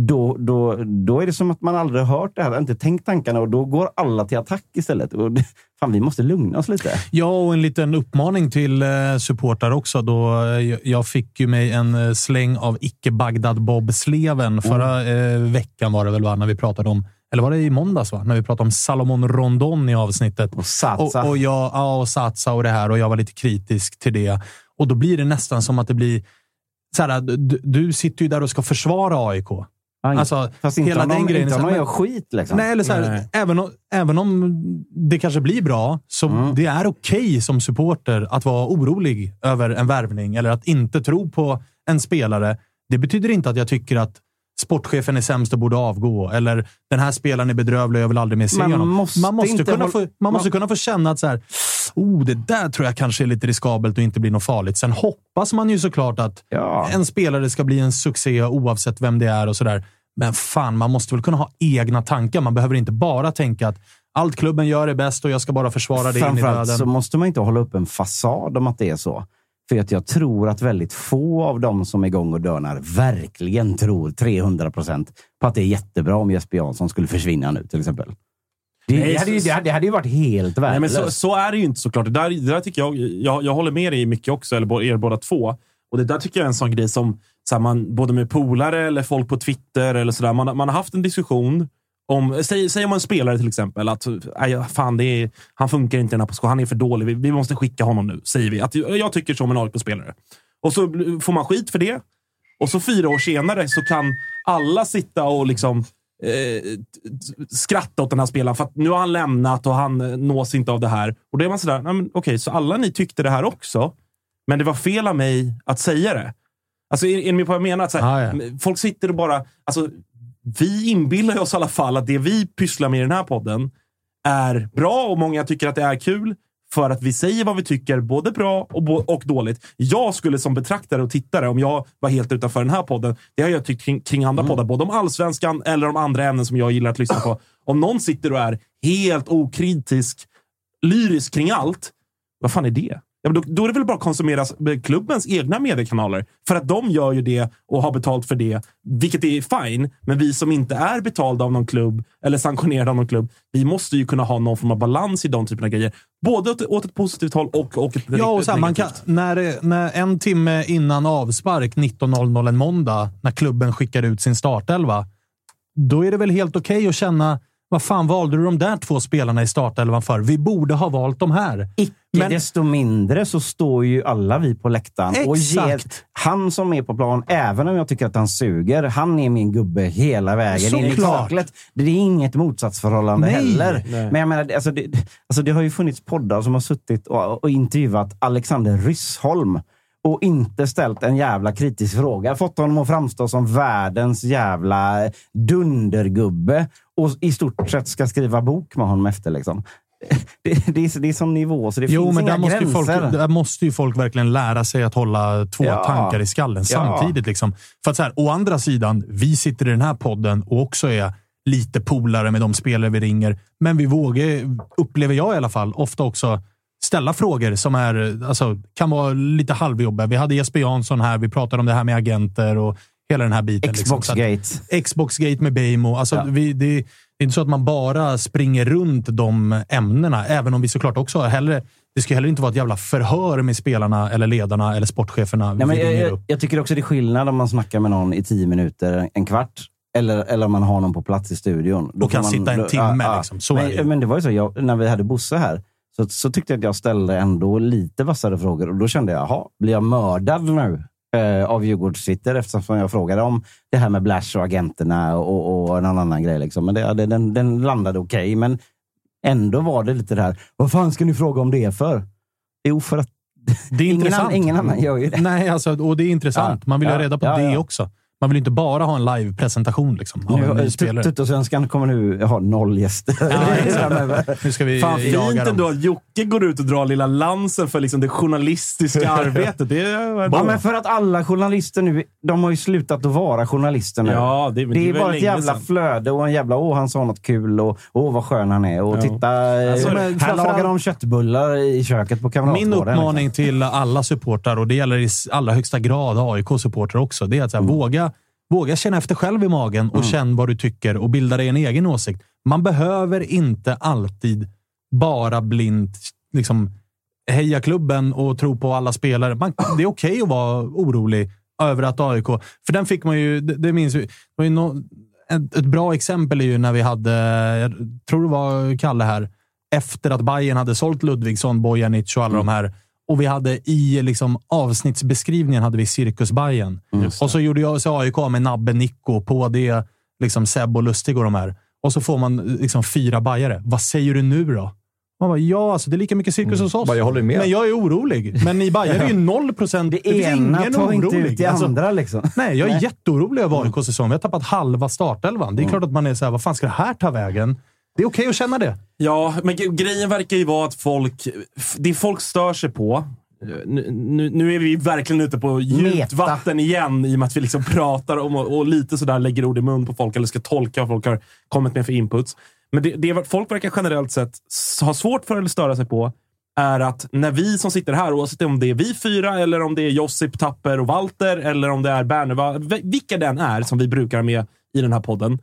Då, då, då är det som att man aldrig hört det här, inte tänkt tankarna och då går alla till attack istället. Och det, fan, vi måste lugna oss lite. Ja, och en liten uppmaning till eh, supportrar också. Då, eh, jag- jag fick ju mig en eh, släng av icke-Bagdad-Bob-sleven. Förra eh, veckan var det väl, va, när vi pratade om eller var det i måndags, va? när vi pratade om Salomon Rondon i avsnittet? Och Satsa. Och, och, jag, ja, och Satsa och det här och jag var lite kritisk till det. Och då blir det nästan som att det blir... Så här, du, du sitter ju där och ska försvara AIK. Alltså, Fast inte hela om den de, grejen. inte så om men- gör skit liksom. Nej, eller så här, Nej. Även, om, även om det kanske blir bra, så Mm. det är okej som supporter att vara orolig över en värvning eller att inte tro på en spelare. Det betyder inte att jag tycker att sportchefen är sämst och borde avgå. Eller den här spelaren är bedrövlig och jag vill aldrig mer se Man honom. måste man måste, kunna, få, man man- måste kunna få känna att så här, oh, det där tror jag kanske är lite riskabelt och inte blir något farligt. Sen hoppas man ju såklart att Ja. en spelare ska bli en succé oavsett vem det är och sådär. Men fan, man måste väl kunna ha egna tankar. Man behöver inte bara tänka att allt klubben gör är bäst och jag ska bara försvara det in i döden. så måste man inte hålla upp en fasad om att det är så. För att jag tror att väldigt få av de som är igång och dörnar verkligen tror 300 procent på att det är jättebra om Jesper Jansson skulle försvinna nu till exempel. Det, Nej, det, hade, ju, det, hade, det hade ju varit helt värdelöst. så, så är det ju inte såklart. Det där, det där tycker jag, jag, jag håller med dig mycket också, eller er båda två. Och Det där tycker jag är en sån grej som så här, man, både med polare eller folk på Twitter, eller så där, man, man har haft en diskussion om, säg, säg om en spelare till exempel, att "Aj, fan, det är, han funkar inte i den här positionen, han är för dålig, vi, vi måste skicka honom nu, säger vi. Att, jag tycker som en AIK-spelare. Och så får man skit för det. Och så fyra år senare så kan alla sitta och liksom eh, skratta åt den här spelaren för att nu har han lämnat och han eh, nås inte av det här. Och då är man sådär, "Nej, men okej, så alla ni tyckte det här också, men det var fel av mig att säga det. Alltså, är, är ni med på vad jag menar? Att så här, Ah, ja. Folk sitter och bara... Alltså, vi inbillar oss i alla fall att det vi pysslar med i den här podden är bra och många tycker att det är kul för att vi säger vad vi tycker, både bra och, och dåligt. Jag skulle som betraktare och tittare, om jag var helt utanför den här podden, det har jag tyckt kring, kring andra poddar, både om allsvenskan eller om andra ämnen som jag gillar att lyssna på. Om någon sitter och är helt okritisk lyrisk kring allt, vad fan är det? Ja, men då, då är det väl bara att konsumera klubbens egna mediekanaler. För att de gör ju det och har betalt för det, vilket är fine. Men vi som inte är betalda av någon klubb eller sanktionerade av någon klubb, vi måste ju kunna ha någon form av balans i de typerna av grejer. Både åt, åt ett positivt håll och, och ett, Ja, och så här, man kan, när, när en timme innan avspark, 19.00 en måndag, när klubben skickar ut sin startelva, då är det väl helt okej att känna vad fan valde du de där två spelarna i startelvan för? Vi borde ha valt de här. Icke Men- desto mindre så står ju alla vi på läktaren och ger Exakt. han som är på plan, även om jag tycker att han suger, han är min gubbe hela vägen in i kaklet. Det är inget motsatsförhållande Nej. heller. Nej. Men jag menar, alltså det, alltså det har ju funnits poddar som har suttit och, och intervjuat Alexander Ryssholm och inte ställt en jävla kritisk fråga. Fått honom att framstå som världens jävla dundergubbe och i stort sett ska skriva bok med honom efter. Liksom. [LAUGHS] Det, det, är, det är sån nivå så det Jo, finns men inga där måste, ju gränser. folk, där måste ju folk verkligen lära sig att hålla två Ja. tankar i skallen Ja. samtidigt. Liksom. För att så här, å andra sidan, vi sitter i den här podden och också är lite polare med de spelare vi ringer. Men vi vågar, upplever jag i alla fall, ofta också ställa frågor som är, alltså, kan vara lite halvjobbiga. Vi hade Jesper Jansson här. Vi pratade om det här med agenter och hela den här biten. liksom. Så att- Xboxgate. Xboxgate med Bejmo. Alltså, Ja. vi, det, det är inte så att man bara springer runt de ämnena, även om vi såklart också har hellre... Det ska heller inte vara ett jävla förhör med spelarna, eller ledarna eller sportcheferna. Nej, men jag, jag, tycker också det är skillnad om man snackar med någon i tio minuter, en kvart. Eller, eller om man har någon på plats i studion. Då Och kan man, sitta en då- timme, liksom. Så men, är det men det var ju så, jag, när vi hade Bosse här, så, så tyckte jag att jag ställde ändå lite vassare frågor. Och då kände jag, jaha, blir jag mördad nu? Eh, av Djurgårdssitter eftersom jag frågade om det här med Blash och agenterna och, och någon annan grej. Liksom. Men det, den, den landade okej, men ändå var det lite det här, vad fan ska ni fråga om det för? Jo, för att Det är [LAUGHS] ingen, intressant. annan, ingen annan gör ju det. Nej, alltså, och det är intressant. Man vill ja, ha reda på ja, det ja. också. Man vill inte bara ha en live-presentation liksom. Tuttosvenskan kommer nu ha noll gäster. [LAUGHS] Nu ska vi Fan jaga fint dem. ändå att Jocke går ut och drar lilla lansen för liksom det journalistiska [LAUGHS] arbetet. Det är, Ja, men för att alla journalister nu, de har ju slutat att vara journalister nu. Ja, det- det det är bara ett jävla sedan. flöde och en jävla åh, han sa något kul och åh, vad skön han är. Och Ja. titta, eh, Alltså, men här lagar de köttbullar i köket på Min Kamratgården. uppmaning till alla supportrar, och det gäller i allra högsta grad AIK-supportrar också, det är att så här, Mm. våga, våga känna efter själv i magen och känn vad du tycker och bilda dig en egen åsikt. Man behöver inte alltid bara blint liksom, heja klubben och tro på alla spelare. Man, [CLEARS THROAT] det är okej att vara orolig över att AIK... För den fick man ju... Det, det minns vi. Det nå- ett, ett bra exempel är ju när vi hade, jag tror det var Kalle här, efter att Bayern hade sålt Ludvigsson, Bojanic och alla de här. Och vi hade i liksom, avsnittsbeskrivningen hade vi Cirkus Bayern. Och så gjorde jag så AIK med Nabbe, Nico, på det liksom Seb och Lustig och de här. Och så får man liksom fyra bajare. Vad säger du nu då? Man bara, ja, alltså det är lika mycket cirkus hos oss. Jag håller med. Men jag är orolig. Men ni Bajare är ju [LAUGHS] noll procent. Det finns ena ingen tar inte orolig. ut det Alltså, andra. Liksom. [LAUGHS] Nej, jag är Nej. jätteorolig över AIKs säsong. Vi har tappat halva startelvan. Det är klart att man är såhär, vad fan ska det här ta vägen? Det är okej att känna det. Ja, men grejen verkar ju vara att folk... Det folk stör sig på... Nu, nu, nu är vi verkligen ute på djupt Meta. vatten igen i och med att vi liksom [LAUGHS] pratar om och, och lite sådär lägger ord i mun på folk eller ska tolka vad folk har kommit med för inputs. Men det, det folk verkar generellt sett ha svårt för eller störa sig på är att när vi som sitter här, oavsett om det är vi fyra eller om det är Josip, Tapper och Walter eller om det är Berneva, vilka den är som vi brukar med i den här podden,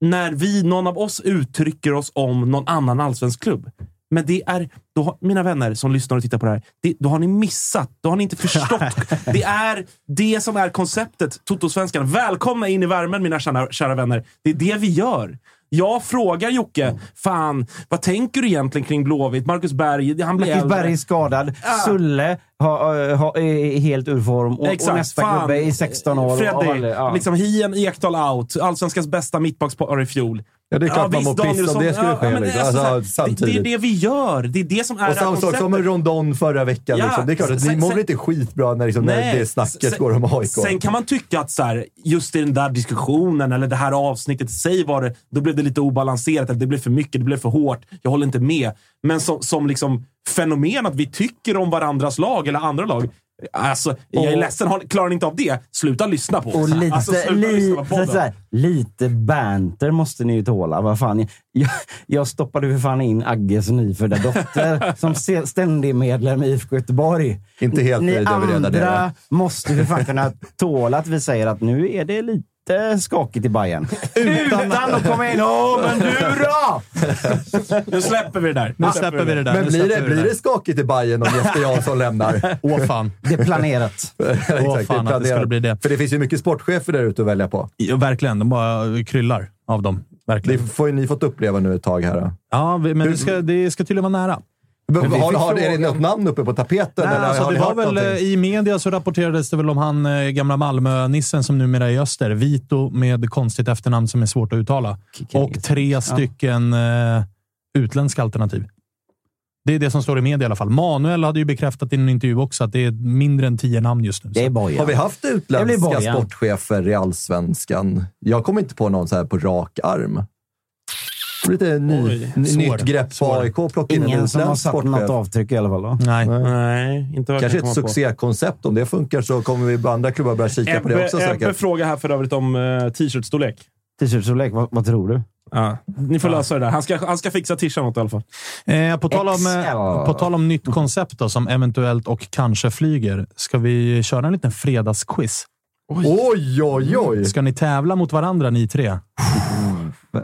när vi, någon av oss uttrycker oss om någon annan allsvensk klubb. Men det är, då, mina vänner som lyssnar och tittar på det här, det, då har ni missat. Då har ni inte förstått. [LAUGHS] det är det som är konceptet Totosvenskan. Välkomna in i värmen mina kära, kära vänner. Det är det vi gör. Jag frågar Jocke, fan, vad tänker du egentligen kring Blåvitt? Marcus Berg, han blir Marcus äldre. Berg är skadad. Sulle har, har, är helt ur form. Och, och nästa fan. gubbe är 16 år. Freddy, ja. liksom Hien Ekdal out. Allsvenskans bästa mittbackspar i fjol. Ja, det är klart man visst, mår piss om det skulle ske, men liksom. alltså, Alltså, det, det är det vi gör. Det är det som är Och samma sak som med Rondon förra veckan. Ja, liksom. Det är klart att sen- ni mår sen- inte skitbra när, liksom, när det snacket sen- går om AIK. Sen kan man tycka att så här, just i den där diskussionen, eller det här avsnittet i sig, var det, då blev det lite obalanserat. Eller det blev för mycket, det blev för hårt. Jag håller inte med. Men som, som liksom fenomen att vi tycker om varandras lag, eller andra lag. Alltså, jag är Och- ledsen. Har- Klarar ni inte av det, sluta lyssna på oss. Och lite, alltså, sluta lyssna på lite, podden. så här, lite banter måste ni ju tåla. Vad fan, jag, jag stoppade för fan in Agges nyfödda dotter [LAUGHS] som ständig medlem i IFK Göteborg. Inte helt Ni det andra nere. måste för fan kunna tåla att vi säger att nu är det lite skakigt i Bayern. [LAUGHS] Utan, att komma in. Åh, men du då! Nu släpper vi det där. Nu släpper vi det där. Men blir det, blir det skakigt i Bayern om Jesper Jansson lämnar? [LAUGHS] Åh fan. Det är planerat. [LAUGHS] Åh det är fan att det skulle planerat. bli det. För det finns ju mycket sportchefer där ute att välja på. Ja, verkligen. De bara kryllar av dem. Det Verkligen. får ju ni fått uppleva nu ett tag här. då. Ja, men det ska, det ska tydligen vara nära. Har, har, det något namn uppe på tapeten? Nej, eller alltså, har det var väl, någonting? eh, I media så rapporterades det väl om han eh, gamla Malmö-nissen som numera är i öster. Vito med konstigt efternamn som är svårt att uttala. Och tre stycken eh, utländska alternativ. Det är det som står i media i alla fall. Manuel hade ju bekräftat i en intervju också att det är mindre än tio namn just nu. Det är Bojan. Har vi haft utländska sportchefer i allsvenskan? Jag kommer inte på någon så här på rak arm. Lite ny, Oj, nytt grepp på. AIK. Plocka in en Ingen som har satt något avtryck i alla fall. Va? Nej. Nej, inte Kanske kan ett succékoncept. Om det funkar så kommer vi på andra klubbar börja kika på det också Ebbe, frågar här för övrigt om uh, t-shirt-storlek. T-shirtstorlek, vad, vad tror du? Ja. Ni får lösa det där. Han ska, han ska fixa t-shirten åt i alla fall. Eh, på, tal om, eh, på tal om nytt koncept då, som eventuellt och kanske flyger. Ska vi köra en liten fredagsquiz? Oj, oj, oj! Ska ni tävla mot varandra ni tre?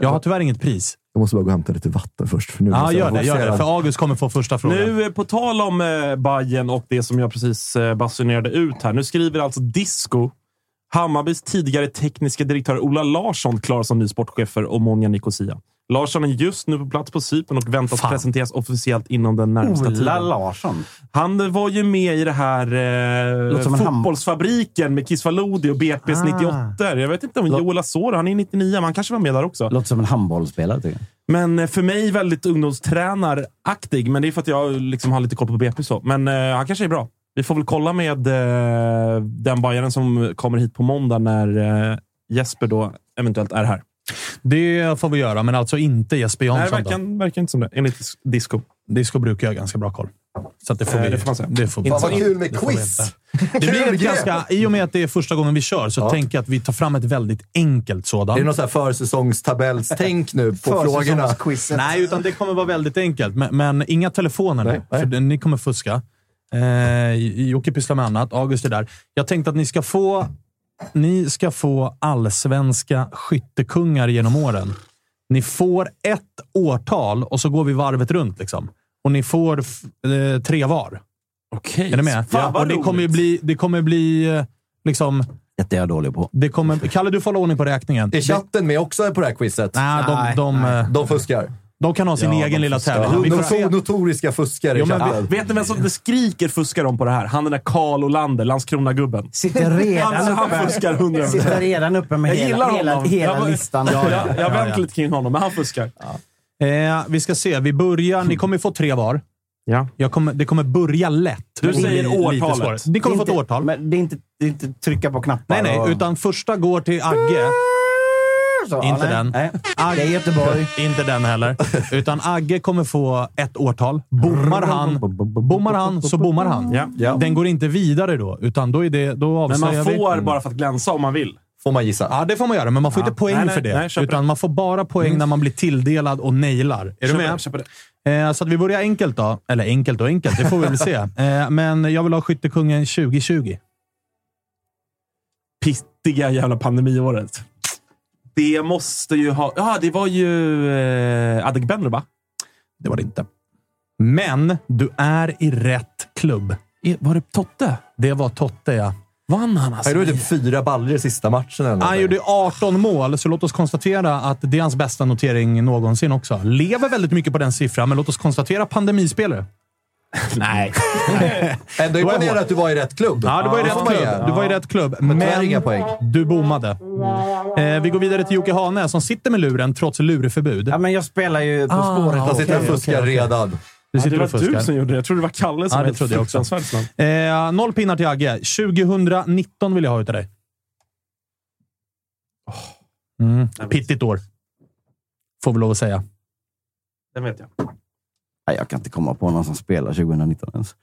Jag har tyvärr inget pris. Jag måste bara gå och hämta lite vatten först. För nu Ja, gör det. Gör det. För August kommer få första frågan. Nu, eh, på tal om eh, Bayern och det som jag precis eh, basunerade ut här. Nu skriver alltså Disco Hammarbys tidigare tekniska direktör Ola Larsson klar som ny sportchef för Omonia Nicosia. Larsson är just nu på plats på Cypern och väntas Fan. presenteras officiellt inom den närmsta Ola tiden. Larsson. Han var ju med i det här eh, fotbollsfabriken med Kisvalodi och BP's Ah. 98. Jag vet inte om Joel Asoro, han är 99, men han kanske var med där också. Låter som en handbollsspelare tycker jag. Men eh, för mig väldigt ungdomstränaraktig, men det är för att jag liksom har lite koll på BP. Så. Men eh, han kanske är bra. Vi får väl kolla med eh, den Bajaren som kommer hit på måndag när eh, Jesper då eventuellt är här. Det får vi göra, men alltså inte Jesper Nej, Jansson. det verkar, verkar inte som det, enligt dis- Disco. Disco brukar jag ha ganska bra koll. Så att det får vi. det får man säga. Det får vi. Fan vad Inte- kul med det quiz! Det blir ett ganska, I och med att det är första gången vi kör så Ja. tänker jag att vi tar fram ett väldigt enkelt Är det sådant. något så här försäsongstabellstänk nu på [LAUGHS] frågorna? Nej, utan det kommer vara väldigt enkelt. Men, men inga telefoner nu, Nej, nej. för ni kommer fuska. Eh, Jocke pysslar med annat. August är där. Jag tänkte att ni ska få, ni ska få allsvenska skyttekungar genom åren. Ni får ett årtal och så går vi varvet runt. Liksom. Och ni får eh, tre var. Okej. Är ni med? Fan vad och det kommer ju bli, det kommer bli eh, liksom... Är jag dålig på. Det kommer, Kalle, du får hålla ordning på räkningen. Är chatten med också på det här quizet? Nej, de, de, eh, De fuskar. De kan ha sin Ja, egen lilla tävling. Vi får se. Noto- Notoriska fuskare i Jo, men. Vet ni vem som det skriker fuskar om på det här? Han den där Karl Olander, Landskrona-gubben. Sitter redan Han, han fuskar hundra sitter redan uppe med Jag hela, hela, hela Jag listan. Ja, jag, jag Ja, vänt ja. lite kring honom, men han fuskar. Eh, vi ska se. Vi börjar. Ni kommer få tre var. Ja. Jag kommer, det kommer börja lätt. Du säger årtalet. Ni kommer få ett årtal. Men det är inte, det är inte trycka på knappar. nej, nej. och- Utan första går till Agge. Så, inte den. Nej. Agge, Det är Göteborg. [LAUGHS] Inte den heller. Utan Agge kommer få ett årtal. Bommar han, bommar han så bommar han. Ja. Ja. Den går inte vidare då, utan då, är det, då Men avslöjar man vi. får bara för att glänsa om man vill. Får man gissa. Ja, det får man göra, men man får Ja. inte poäng Nej, nej, för det. nej, utan det. man får bara poäng när man blir tilldelad och nailar. Är du Köper med? det, köper det. Eh, så att vi börjar enkelt då. Eller enkelt och enkelt, det får vi väl se. [LAUGHS] Eh, men jag vill ha Skyttekungen 2020. Pittiga jävla pandemiåret. Det måste ju ha... Ja, det var ju eh, Adegbenro, va? Det var det inte. Men du är i rätt klubb. E- Var det Totte? Det var Totte, ja. Vann han alltså? Han gjorde typ fyra baller i sista matchen. Eller Han gjorde 18 mål, så låt oss konstatera att det är hans bästa notering någonsin också. Lever väldigt mycket på den siffran, men låt oss konstatera pandemispelare. [LAUGHS] Nej. [LAUGHS] Ändå Då är imponerad jag att du var i rätt klubb. Ja, du var i rätt klubb. Du var i rätt klubb. Men poäng. du bommade. Eh, vi går vidare till Jocke Hane som sitter med luren trots lureförbud. Ja, men jag spelar ju På Ah, spåret. Han sitter och fuskar redan. Du Ja, det var du som gjorde det. Jag trodde det var Kalle som Ja, det trodde jag också. Eh, noll pinnar till Agge. 2019 vill jag ha utav dig. Mm. Pittigt år. Får vi lov att säga. Den vet jag. Nej, jag kan inte komma på någon som spelar 2019 ens.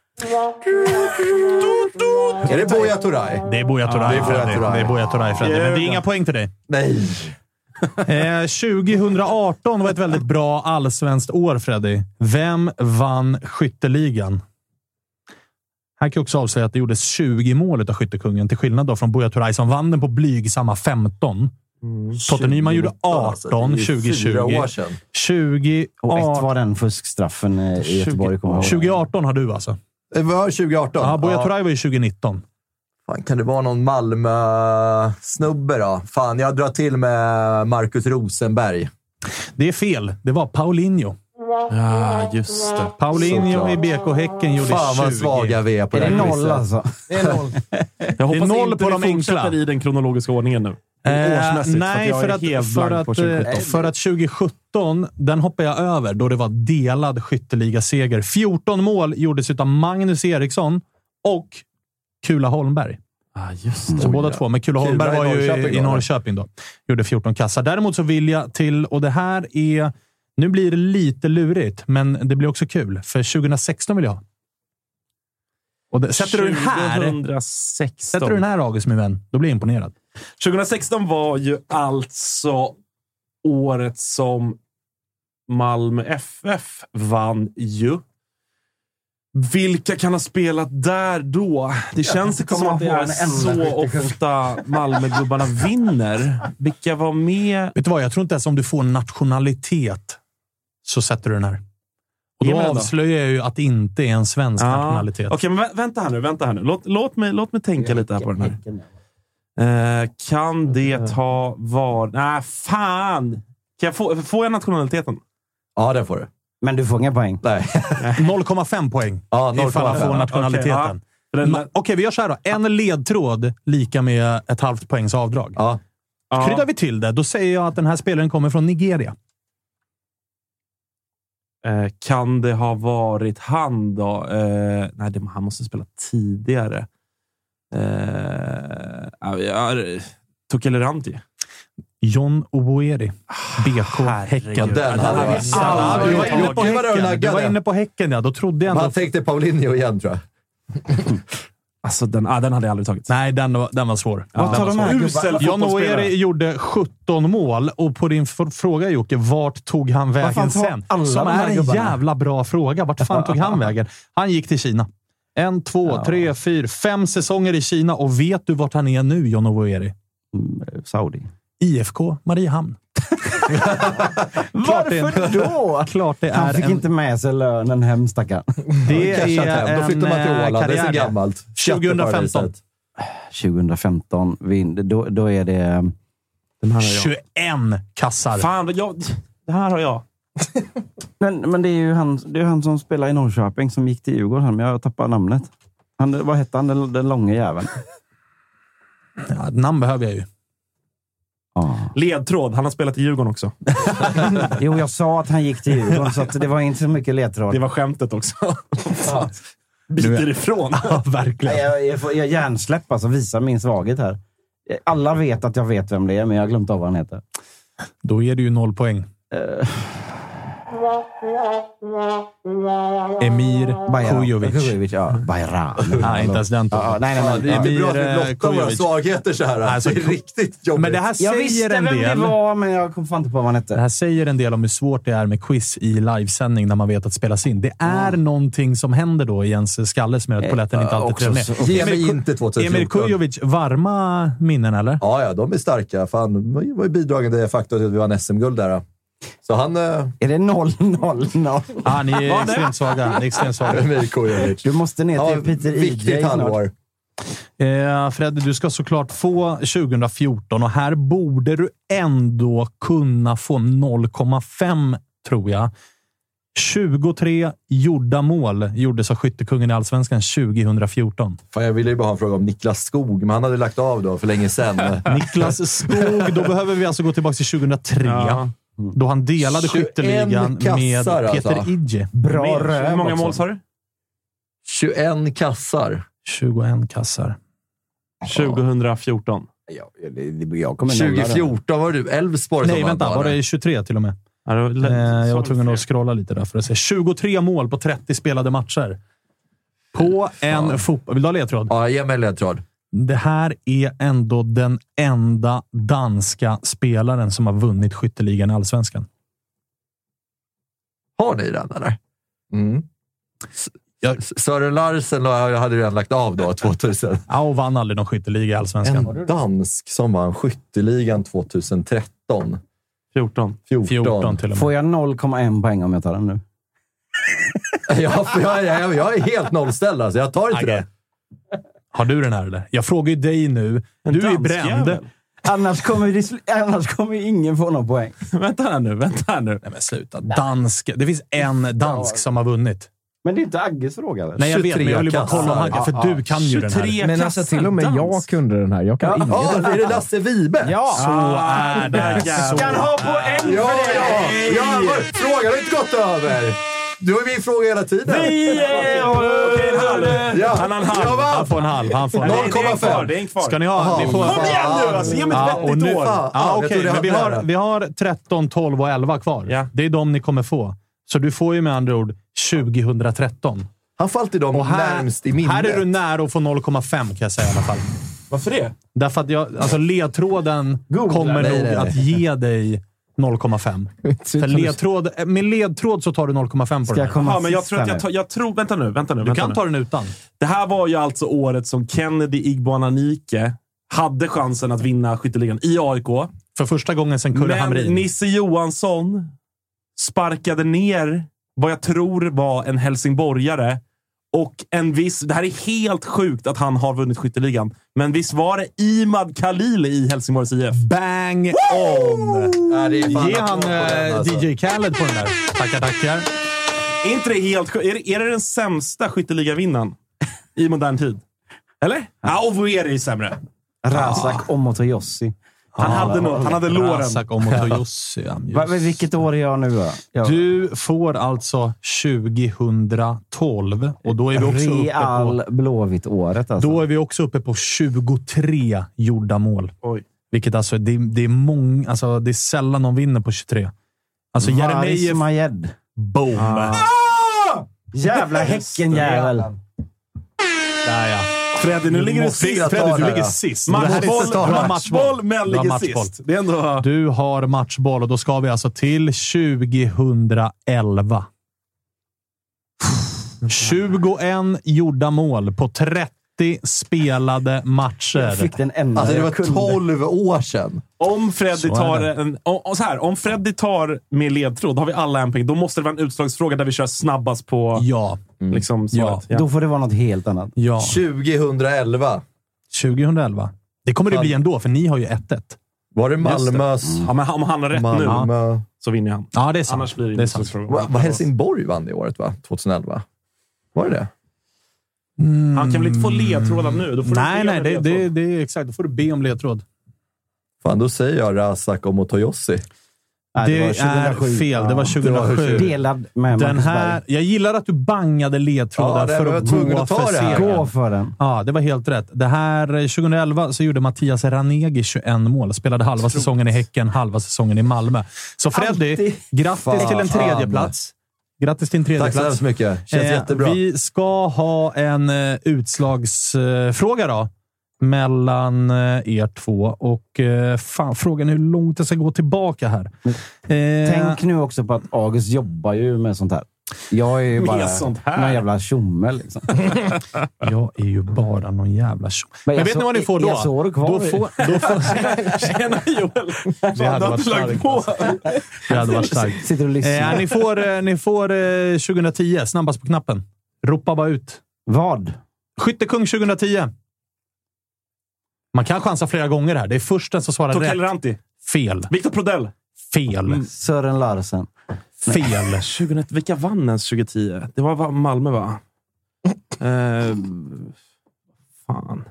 Är det Buya Turay? Det är Buya Turay, det är Buya. Turay. Det är Buya Turay, Freddy. Men det är inga poäng till dig. Nej. Eh, 2018 var ett väldigt bra allsvenskt år, Freddy. Vem vann skytteligan? Här kan jag också avslöja att det gjordes 20 mål av skyttekungen, till skillnad då från Buya Turay som vann den på blygsamma 15 Totte Nyman gjorde 18 Alltså, det är ju 2020. fyra år sedan. 20, Och ett var den fuskstraffen eh, i Göteborg. kommer jag ihåg. 2018 har du alltså? Det var 2018? Ja, Buya Ja. Turay var ju 2019. Fan, kan det vara någon Malmö-snubbe då? Fan, jag drar till med Marcus Rosenberg. Det är fel. Det var Paulinho. Ja, just det. Paulinho i BK Häcken gjorde Fan 20. vad svaga vi är på Är det det här noll quizet. alltså? Det är noll. [LAUGHS] Jag hoppas noll inte på vi de fortsätter enkla. i den kronologiska ordningen nu. Eh, nej, för för att att, jag är helt för, att, på 2017. eh, för att 2017, den hoppar jag över, då det var delad skytteligaseger. 14 mål gjordes av Magnus Eriksson och Kula Holmberg. Ah, just Så båda två. Men Kula Kula Holmberg i var ju i Norrköping då. Gjorde 14 kassar. Däremot så vill jag till, och det här är... Nu blir det lite lurigt, men det blir också kul. För 2016 vill jag ha. Och det, sätter du den här, 2016. sätter du den här August, min vän, då blir jag imponerad. 2016 var ju alltså året som Malmö FF vann ju. Vilka kan ha spelat där då? Det känns inte som att det är så ofta Malmögubbarna vinner. Vilka var med? Vet du vad? Jag tror inte ens om du får nationalitet så sätter du den här. Och då avslöjar jag ju att det inte är en svensk Ja. nationalitet. Okej, men vä- vänta här nu. Vänta här nu. Låt, låt, mig, låt mig tänka lite här på den här. Eh, kan det ha varit... Nej, fan! Kan jag få, får jag nationaliteten? Ja, det får du. Men du får inga poäng. Nej. [LAUGHS] 0,5 poäng Ja, ifall han 0,5. får nationaliteten. Okej, ja. Den- Ma- Okej, vi gör så här då. En ledtråd lika med ett halvt poängs avdrag. Ja. Ja. Kryddar vi till det, då säger jag att den här spelaren kommer från Nigeria. Eh, kan det ha varit han då? Eh, nej, det, han måste spela tidigare. Eh, Tukeleranti. John Oboeri. BK herregud. Häcken. Den hade jag Ja, aldrig du var tagit. Du inne på Häcken, ja. Då trodde jag ändå... Man tänkte Paulinho igen, tror jag. [LAUGHS] Alltså, den, ah, den hade jag aldrig tagit. Nej, den var, den var svår. Vad Den tar var de svår. här Usel gubbarna? John. Oeri gjorde 17 mål och på din fråga Jocke, vart tog han vägen sen? Som är en gubbarna? jävla bra fråga. Vart fan tog han [LAUGHS] vägen? Han gick till Kina. En, två, tre, fyra, fem säsonger i Kina och vet du vart han är nu, John Oeri? Mm, Saudi. IFK Mariehamn. [LAUGHS] Varför då? Klart det Han är fick en, inte med sig lönen hem, stackarn. det är hem. Då flyttar man till en, eh, Åland. Det är så karriär. gammalt. 2015. Skatteparadiset. 2015, vin, då, då är det... Den här har jag. 21 kassar. Fan, jag, det här har jag. [LAUGHS] Men, men det är ju han, det är han som spelar i Norrköping som gick till Djurgården, men jag tappar namnet. Han, vad hette han, den, den långa jäveln? Ja, namn behöver jag ju. Ah. Ledtråd. Han har spelat i Djurgården också. [LAUGHS] Jo, jag sa att han gick till Djurgården, så att det var inte så mycket ledtråd. Det var skämtet också. [LAUGHS] Biter ifrån. [LAUGHS] Ja, verkligen. Jag, jag, får- jag hjärnsläpp alltså, visar min svaghet här. Alla vet att jag vet vem det är, men jag har glömt av vad han heter. Då är det ju noll poäng. Eh, Emir. Kujovic. Kujovic, ja. Bayram. [LAUGHS] Nej, inte ens den ja, nej, nej, nej. det är bra att vi eh, blottar våra svagheter så här. Alltså, det är riktigt jobbigt. Men det här Jag säger visste en vem det del. var, men jag kom fan inte på vad han Det hette. här säger en del om hur svårt det är med quiz i livesändning när man vet att spelas in. Det är någonting som händer då i ens skalle som gör att polletten inte alltid trillar ner. Ge mig inte 2014. Emir Kujovic, varma minnen eller? Ja, ja, de är starka. Fan, de var ju bidragande faktor till att vi vann SM-guld där. Så han... Äh, Är det 0-0-0? Ah, ni är extremt är extremt [LAUGHS] Kujovic. Du måste ner Ja, till Peter viktigt EJ snart. halvår. Eh, Fred, du ska såklart få 2014 och här borde du ändå kunna få 0,5 tror jag. 23 gjorda mål gjordes av skyttekungen i Allsvenskan 2014. Fan, jag ville ju bara ha en fråga om Niklas Skog, men han hade lagt av då för länge sedan. [LAUGHS] Niklas Skog, då behöver vi alltså gå tillbaka till 2003. Ja. Då han delade 21 skytteligan med kassar, Peter alltså. Idje. Bra röv Hur många mål sa du? 21 kassar. 21 kassar. 2014. Ja, jag det. 2014 var du Elfsborg Nej, vänta. Var det 23 till och med? Ja. Eh, jag var tvungen att scrolla lite där för att se. 23 mål på 30 spelade matcher. På en fotboll... Vill du ha ledtråd? Ja, ge mig ledtråd. Det här är ändå den enda danska spelaren som har vunnit skytteligan i Allsvenskan. Har ni den eller? Mm. S- Sören Larsen la- hade redan lagt av då, [LAUGHS] 2000. Ja, och vann aldrig någon skytteliga i Allsvenskan. En dansk som vann skytteligan 2013. 14. 14. 14 till och med. Får jag 0,1 poäng om jag tar den nu? [LAUGHS] Ja, för jag, jag, jag är helt nollställd alltså. Jag tar inte Agge. det. Har du den här eller? Jag frågar ju dig nu. En du är ju bränd. Annars kommer, det, annars kommer ingen få någon poäng. [LAUGHS] vänta här nu, vänta här nu. Nej men sluta. Dansk. Det finns en dansk som har vunnit. Men det är inte Agges fråga väl? Nej, jag vet, men jag vill bara kolla om. Agge, för du kan ju den här. 23 Men alltså till och med kassar jag dans. kunde den här. Jag kan inget. Ja, är det Lasse Vibe? Ja! Så är det. Så Ska han ha poäng Ja, för det? ja, ja, frågan har inte gått över. Du har min fråga hela tiden. Ja. Han har en halv. Han får en halv. Han får en halv. det är en kvar. 0,5. Det är en kvar. Ska ni ha? Ni får... Kom igen nu alltså! Ge mig ett Ja, vettigt år. Ja, jag Men vi har, vi har 13, 12 och 11 kvar. Ja. Det är de ni kommer få. Så du får ju med andra ord 2013. Han får alltid dem Och här, närmst i minnet. här är du nära att få 0,5 kan jag säga i alla fall. Varför det? Därför att jag, alltså ledtråden kommer Nej, nog nej, nej. att ge dig 0,5. [LAUGHS] För ledtråd, med ledtråd så tar du 0,5 på den jag här. Ja, men jag tror att jag tar... Jag tror, vänta nu, vänta nu. Du vänta kan nu. ta den utan. Det här var ju alltså året som Kennedy Igboananike hade chansen att vinna skytteligan i AIK. För första gången sen Kurre Men Hamrin. Nisse Johansson sparkade ner vad jag tror var en helsingborgare. Och en viss... Det här är helt sjukt att han har vunnit skytteligan. Men visst var det Imad Khalili i Helsingborgs IF? Bang on! Ja, det Ge han på den, eh, alltså. DJ Khaled på den där. Tackar, tackar. Är inte det helt sjukt? Är, det- är det den sämsta skytteligavinnaren i modern tid? Eller? Ja, Ovueri är sämre. Razak Omotoyossi. Han hade något. Han hade låren. [LAUGHS] Va, vilket år är jag nu då? Jag, Du får alltså 2012 och då är vi också uppe Real på, Blåvitt-året alltså. då är vi också uppe på 23 gjorda mål. Oj. Vilket alltså, det, det är många, alltså, det är sällan någon vinner på 23. Alltså Jeremejeff... Majed. Boom! Ah. Jävla Häckenjävel. Där ja. Freddy, nu ligger du sist. Freddy, du det ligger sist. Det här är- Matchboll, matchboll, men ligger matchboll. sist. Det är ändå... Du har matchboll och då ska vi alltså till 2011. 21 gjorda mål på 30 spelade matcher. Jag fick den enda Alltså det var jag kunde. 12 år sedan. Om Freddy tar en... Om, så här, om Freddy tar med ledtråd, då har vi alla en poäng. Då måste det vara en utslagsfråga där vi kör snabbast på Ja. Liksom, svaret. Ja. Då får det vara något helt annat. ja. 2011. 2011. Det kommer det bli ändå, för ni har ju 1-1. Var det Just det. Malmös... Ja, men om han har rätt nu Malmö... så vinner han. Ja, det är sant. Annars blir det, det är sant. Va, va, Helsingborg vann det året, va? 2011? Var det det? Han kan väl inte få ledtrådar nu? Då får Nej, du nej. Det, det, det är exakt. Då får du be om ledtråd. Fan, då säger jag Razak och Motoyossi. Nej, det var är 2007. fel. Det var det var 2007. Delad med Den här, jag gillar att du bangade ledtrådar Ja, det för att gå för det segern. Gå för den. Ja, det var helt rätt. Det här, eh, 2011 så gjorde Mattias Ranegi 21 mål. Spelade halva säsongen i Häcken, halva säsongen i Malmö. Så Freddy, Alltid. grattis Fan. till en tredje plats. Grattis till en tredje Tack så hemskt mycket. Känns Eh, jättebra. Vi ska ha en eh, utslagsfråga då. Mellan eh, er två. Och eh, fan, frågan är hur långt jag ska gå tillbaka här. Eh, Tänk nu också på att August jobbar ju med sånt här. Jag är ju bara sånt här? någon jävla tjomme. Liksom. [LAUGHS] Jag är ju bara någon jävla tjo. Men, jag vet så- ni vad ni får då? jag det kvar Då får, [LAUGHS] då får, Tjena Joel! det hade varit starkt. alltså. Det hade varit starkt. Sitter och lyssnar. Eh, ni får, ni får eh, 2010. Snabbast på knappen. Ropa bara ut. Vad? Skyttekung 2010. Man kan chansa flera gånger här. Det är först den som svarar Torkel rätt. Ranti. Fel. Viktor Prodell. Fel. Sören Larsen. Fel. [LAUGHS] 2001. Vilka vann ens 2010? Det var va- Malmö, va? Eh, fan.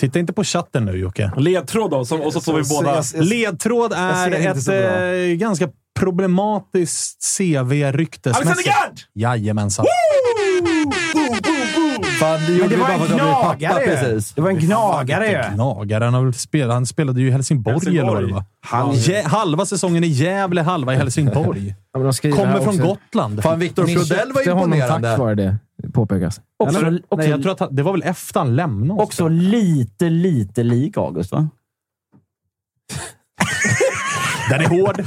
Titta inte på chatten nu, Jocke. Ledtråd då, som, och så får vi båda... jag- jag- Ledtråd är ett eh, ganska problematiskt CV-ryktesmässigt. Alexander Gard! Jajamensan. Fan, det gjorde det vi var bara en för att blev pappa precis. Det var en gnagare ju. Gnagare. Han, har väl spelat, han spelade ju i Helsingborg, Helsingborg. eller vad det var. Han- Jä- halva säsongen i Gävle, halva i Helsingborg. Ja, Kommer från. Gotland. Fan, Victor Ni Prodell var imponerande. tack vare det. påpekas. Också, Eller? också, Nej, jag tror att han, det var väl efter han lämnade oss. också lite, lite lik August, va? Den är hård.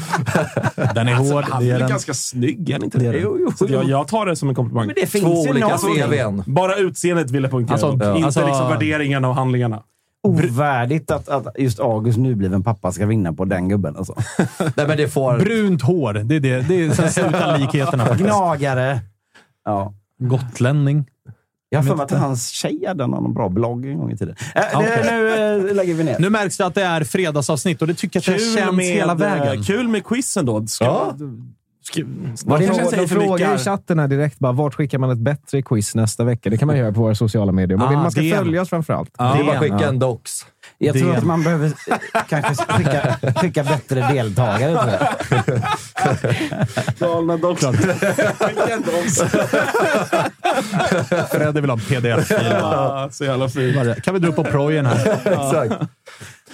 Den är hård. Han Det är är ganska snygg, är han inte det? Jo, jo, Så att jag, jo. jag tar det som en komplimang. Men det finns Två olika CVn. Bara utseendet vill jag poängtera. Alltså, ja. Inte alltså- liksom värderingarna och handlingarna. ovärdigt att, att just August nybliven pappa ska vinna på den gubben. Alltså. [LAUGHS] Nej, men det får... Brunt hår. Det är det. det är, sen slutar [LAUGHS] likheterna. Gnagare. Ja. Gotlänning. Jag har för mig att hans tjej hade någon bra blogg en gång i tiden. Äh, det, Okej. Nu äh, lägger vi ner. Nu märks det att det är fredagsavsnitt och det tycker jag att det känns hela vägen. eh, Kul med quizen då. Ska, Ja. ska, De, det säger de frågar i chatten här direkt bara, vart skickar man ett bättre quiz nästa vecka? Det kan man göra på våra sociala medier. Man vill Ah, man ska det. följa oss framförallt. Det är bara att skicka Ja. en dox. Jag tror att man behöver eh, kanske skicka, skicka bättre deltagare. Tror jag. Galna doktorn. Fredde vill ha en pdf-fil. Ja, så jävla fint. Kan vi dra upp på projen här? [LAUGHS] Exakt.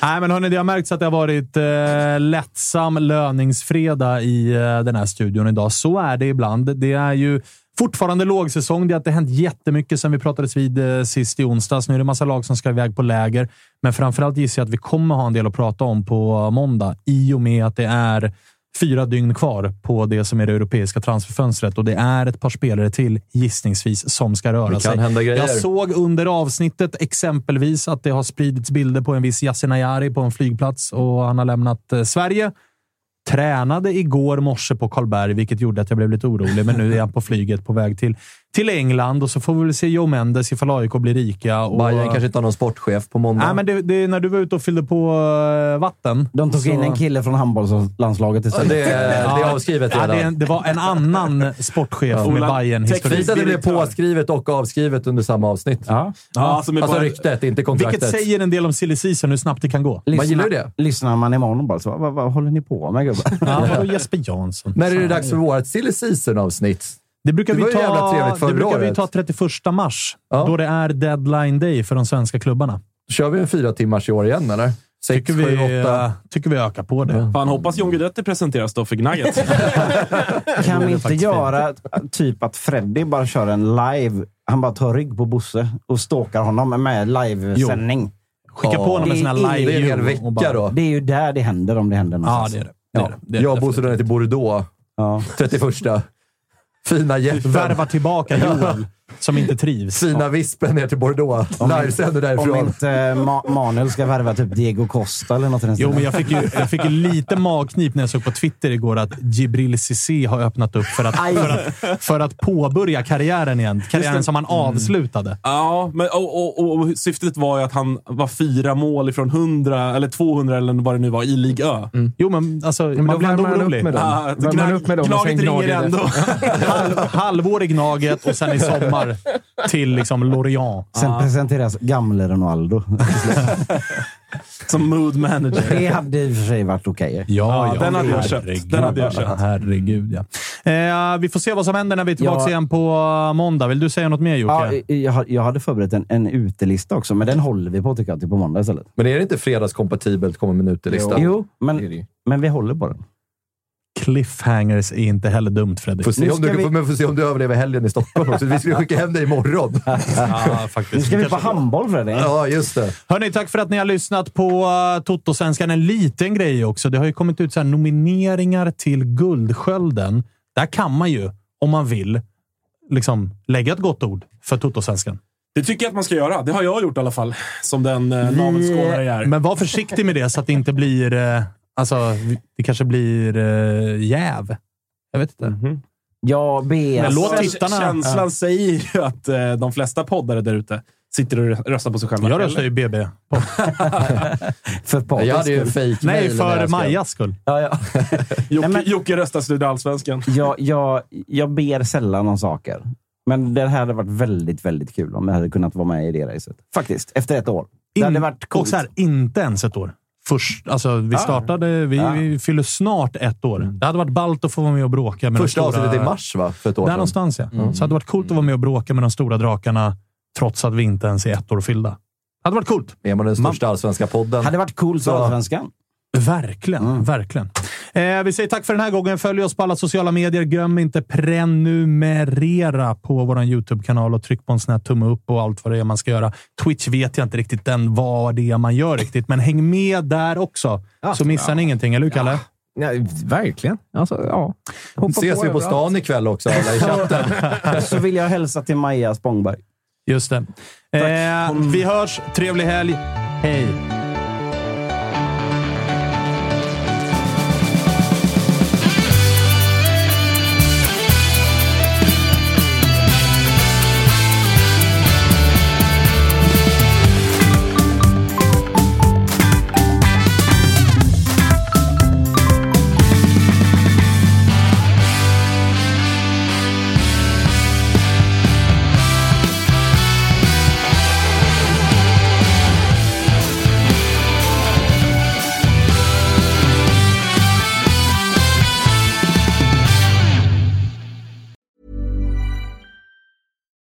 Nej, men hörni, det har märkts att det har varit eh, lättsam löningsfredag i eh, den här studion idag. Så är det ibland. Det är ju fortfarande lågsäsong. Det har inte hänt jättemycket sen vi pratades vid eh, sist i onsdags. Nu är det massa lag som ska iväg på läger, men framförallt gissar jag att vi kommer ha en del att prata om på måndag i och med att det är fyra dygn kvar på det som är det europeiska transferfönstret och det är ett par spelare till gissningsvis som ska röra Det kan sig. Jag såg under avsnittet exempelvis att det har spridits bilder på en viss Yasin Ayari på en flygplats och han har lämnat eh, Sverige. Tränade igår morse på Karlberg, vilket gjorde att jag blev lite orolig, men nu är han på flyget på väg till, till England och så får vi väl se Joe Mendes ifall AIK blir rika. Och, Bayern kanske inte har någon sportchef på måndag. Nej, men det, det, när du var ute och fyllde på eh, vatten. De tog så- in en kille från handbollslandslaget istället. det, är, det är avskrivet Ja, det, det var en annan sportchef med bayern Fint historik att det blev påskrivet och avskrivet under samma avsnitt. Ja. Ja, alltså Alltså bara, ryktet, inte kontraktet. Vilket säger en del om silly season, hur snabbt det kan gå. Man gillar ju det. Lyssnar man imorgon bara så, vad, vad håller ni på med gubbar? Ja, Jesper Jansson? När är det dags för vårt silly season-avsnitt? Det brukar, Det vi ta, trevligt det brukar vi ta 31 mars, Ja. då det är deadline day för de svenska klubbarna. Kör vi en fyra timmars i år igen, eller? Sex, Tycker sju, vi, åtta? eh, tycker vi ökar på det. Fan, hoppas John Guidetti presenteras då för Gnaget. [LAUGHS] Kan vi inte göra typ att Freddy bara kör en live, han bara tar rygg på Bosse och stalkar honom med livesändning. Skicka Ja. på honom en sån här live Det är en vecka bara- då. Det är ju där det händer om det händer Ja, någonstans. det är det. det, är det. det, är Jag och Bosse drar ner till Bordeaux. Ja. 31. Fina jeppen. Värva tillbaka [LAUGHS] Joel, som inte trivs. Fina vispen ner till Bordeaux. Livesänder Om därifrån. inte Ma- Manuel ska värva typ Diego Costa eller något i den Jo, men jag fick, ju, jag fick ju lite magknip när jag såg på Twitter igår att Gibril Cissé har öppnat upp för att, för att, för att påbörja karriären igen. Karriären som han avslutade. ja, men, och, och, och syftet var ju att han var fyra mål ifrån 100, eller 200 eller vad det nu var, i Ligue Ö. Jo, men alltså, Men man blir ändå man upp orolig. med dem. Ah, upp med dem Gnaget ringer ändå. [LAUGHS] Halv, halvår i Gnaget och sen i sommar till liksom Lorient. Sen presenteras gamle Ronaldo. [LAUGHS] Som mood manager. det hade i och för sig varit okej. Ja, Ja, den hade jag köpt. Den hade jag köpt. Herregud, ja. Eh, vi får se vad som händer när vi är tillbaka Ja. igen på måndag. Vill du säga något mer Jocke? Ja, jag, hade förberett en, en utelista också, men den håller vi på tycker jag till på måndag istället. Men är det inte fredagskompatibelt att komma med en utelista? Jo, är men, men vi håller på den. Cliffhangers är inte heller dumt, Fredrik. Får se, om du, vi- men får se om du överlever helgen i Stockholm också. Vi skulle skicka hem dig imorgon. [LAUGHS] Ja, faktiskt. Nu ska vi på handboll Fredrik. Ja, just det. Hörni, tack för att ni har lyssnat på uh, Toto-svenskan. En liten grej också. Det har ju kommit ut så här nomineringar till Guldskölden. Där kan man ju, om man vill, liksom lägga ett gott ord för Toto-svenskan. Det tycker jag att man ska göra. Det har jag gjort i alla fall. Som den eh, navelskådare jag är. Men var försiktig med det så att det inte blir... Eh, alltså, det kanske blir eh, jäv. Jag vet inte. Mhm. Jag ber... Men låt Alltså, tittarna- Känslan Ja. säger ju att eh, de flesta poddare där ute sitter och röstar på sig själva. Jag röstar ju BB. [LAUGHS] För Patriks Jag hade ju fake Nej, för. Majas skull. Ja, ja. [LAUGHS] Jocke, Nej, men- Jocke röstar Studieallsvenskan. jag, jag, jag ber sällan om saker. Men det här hade varit väldigt, väldigt kul om jag hade kunnat vara med i det racet. Faktiskt, efter ett år. Det hade In- varit och coolt. så här, inte ens ett år. Först, alltså, vi Ja. startade, vi, Ja. vi fyller snart ett år. Det hade varit ballt att få vara med och bråka med Första de stora... avsnittet i mars, va? För ett år Där sedan. någonstans, ja. Så det hade varit coolt att vara med och bråka med de stora drakarna, trots att vi inte ens är ett år fyllda. Det hade varit coolt. Är man den största allsvenska podden? hade varit coolt för Allsvenskan. Verkligen, Mm. verkligen. Eh, vi säger tack för den här gången. Följ oss på alla sociala medier. Glöm inte prenumerera på vår YouTube-kanal och tryck på en sån här tumme upp och allt vad det är man ska göra. Twitch vet jag inte riktigt den vad det är man gör riktigt, men häng med där också Ja. så missar ni ingenting. Eller hur, Kalle? Ja, verkligen. Alltså, ja. Hoppa Ses vi på stan ikväll också, alla i chatten. [LAUGHS] Så vill jag hälsa till Maja Spångberg. Just det. Eh, vi hörs. Trevlig helg. Hej!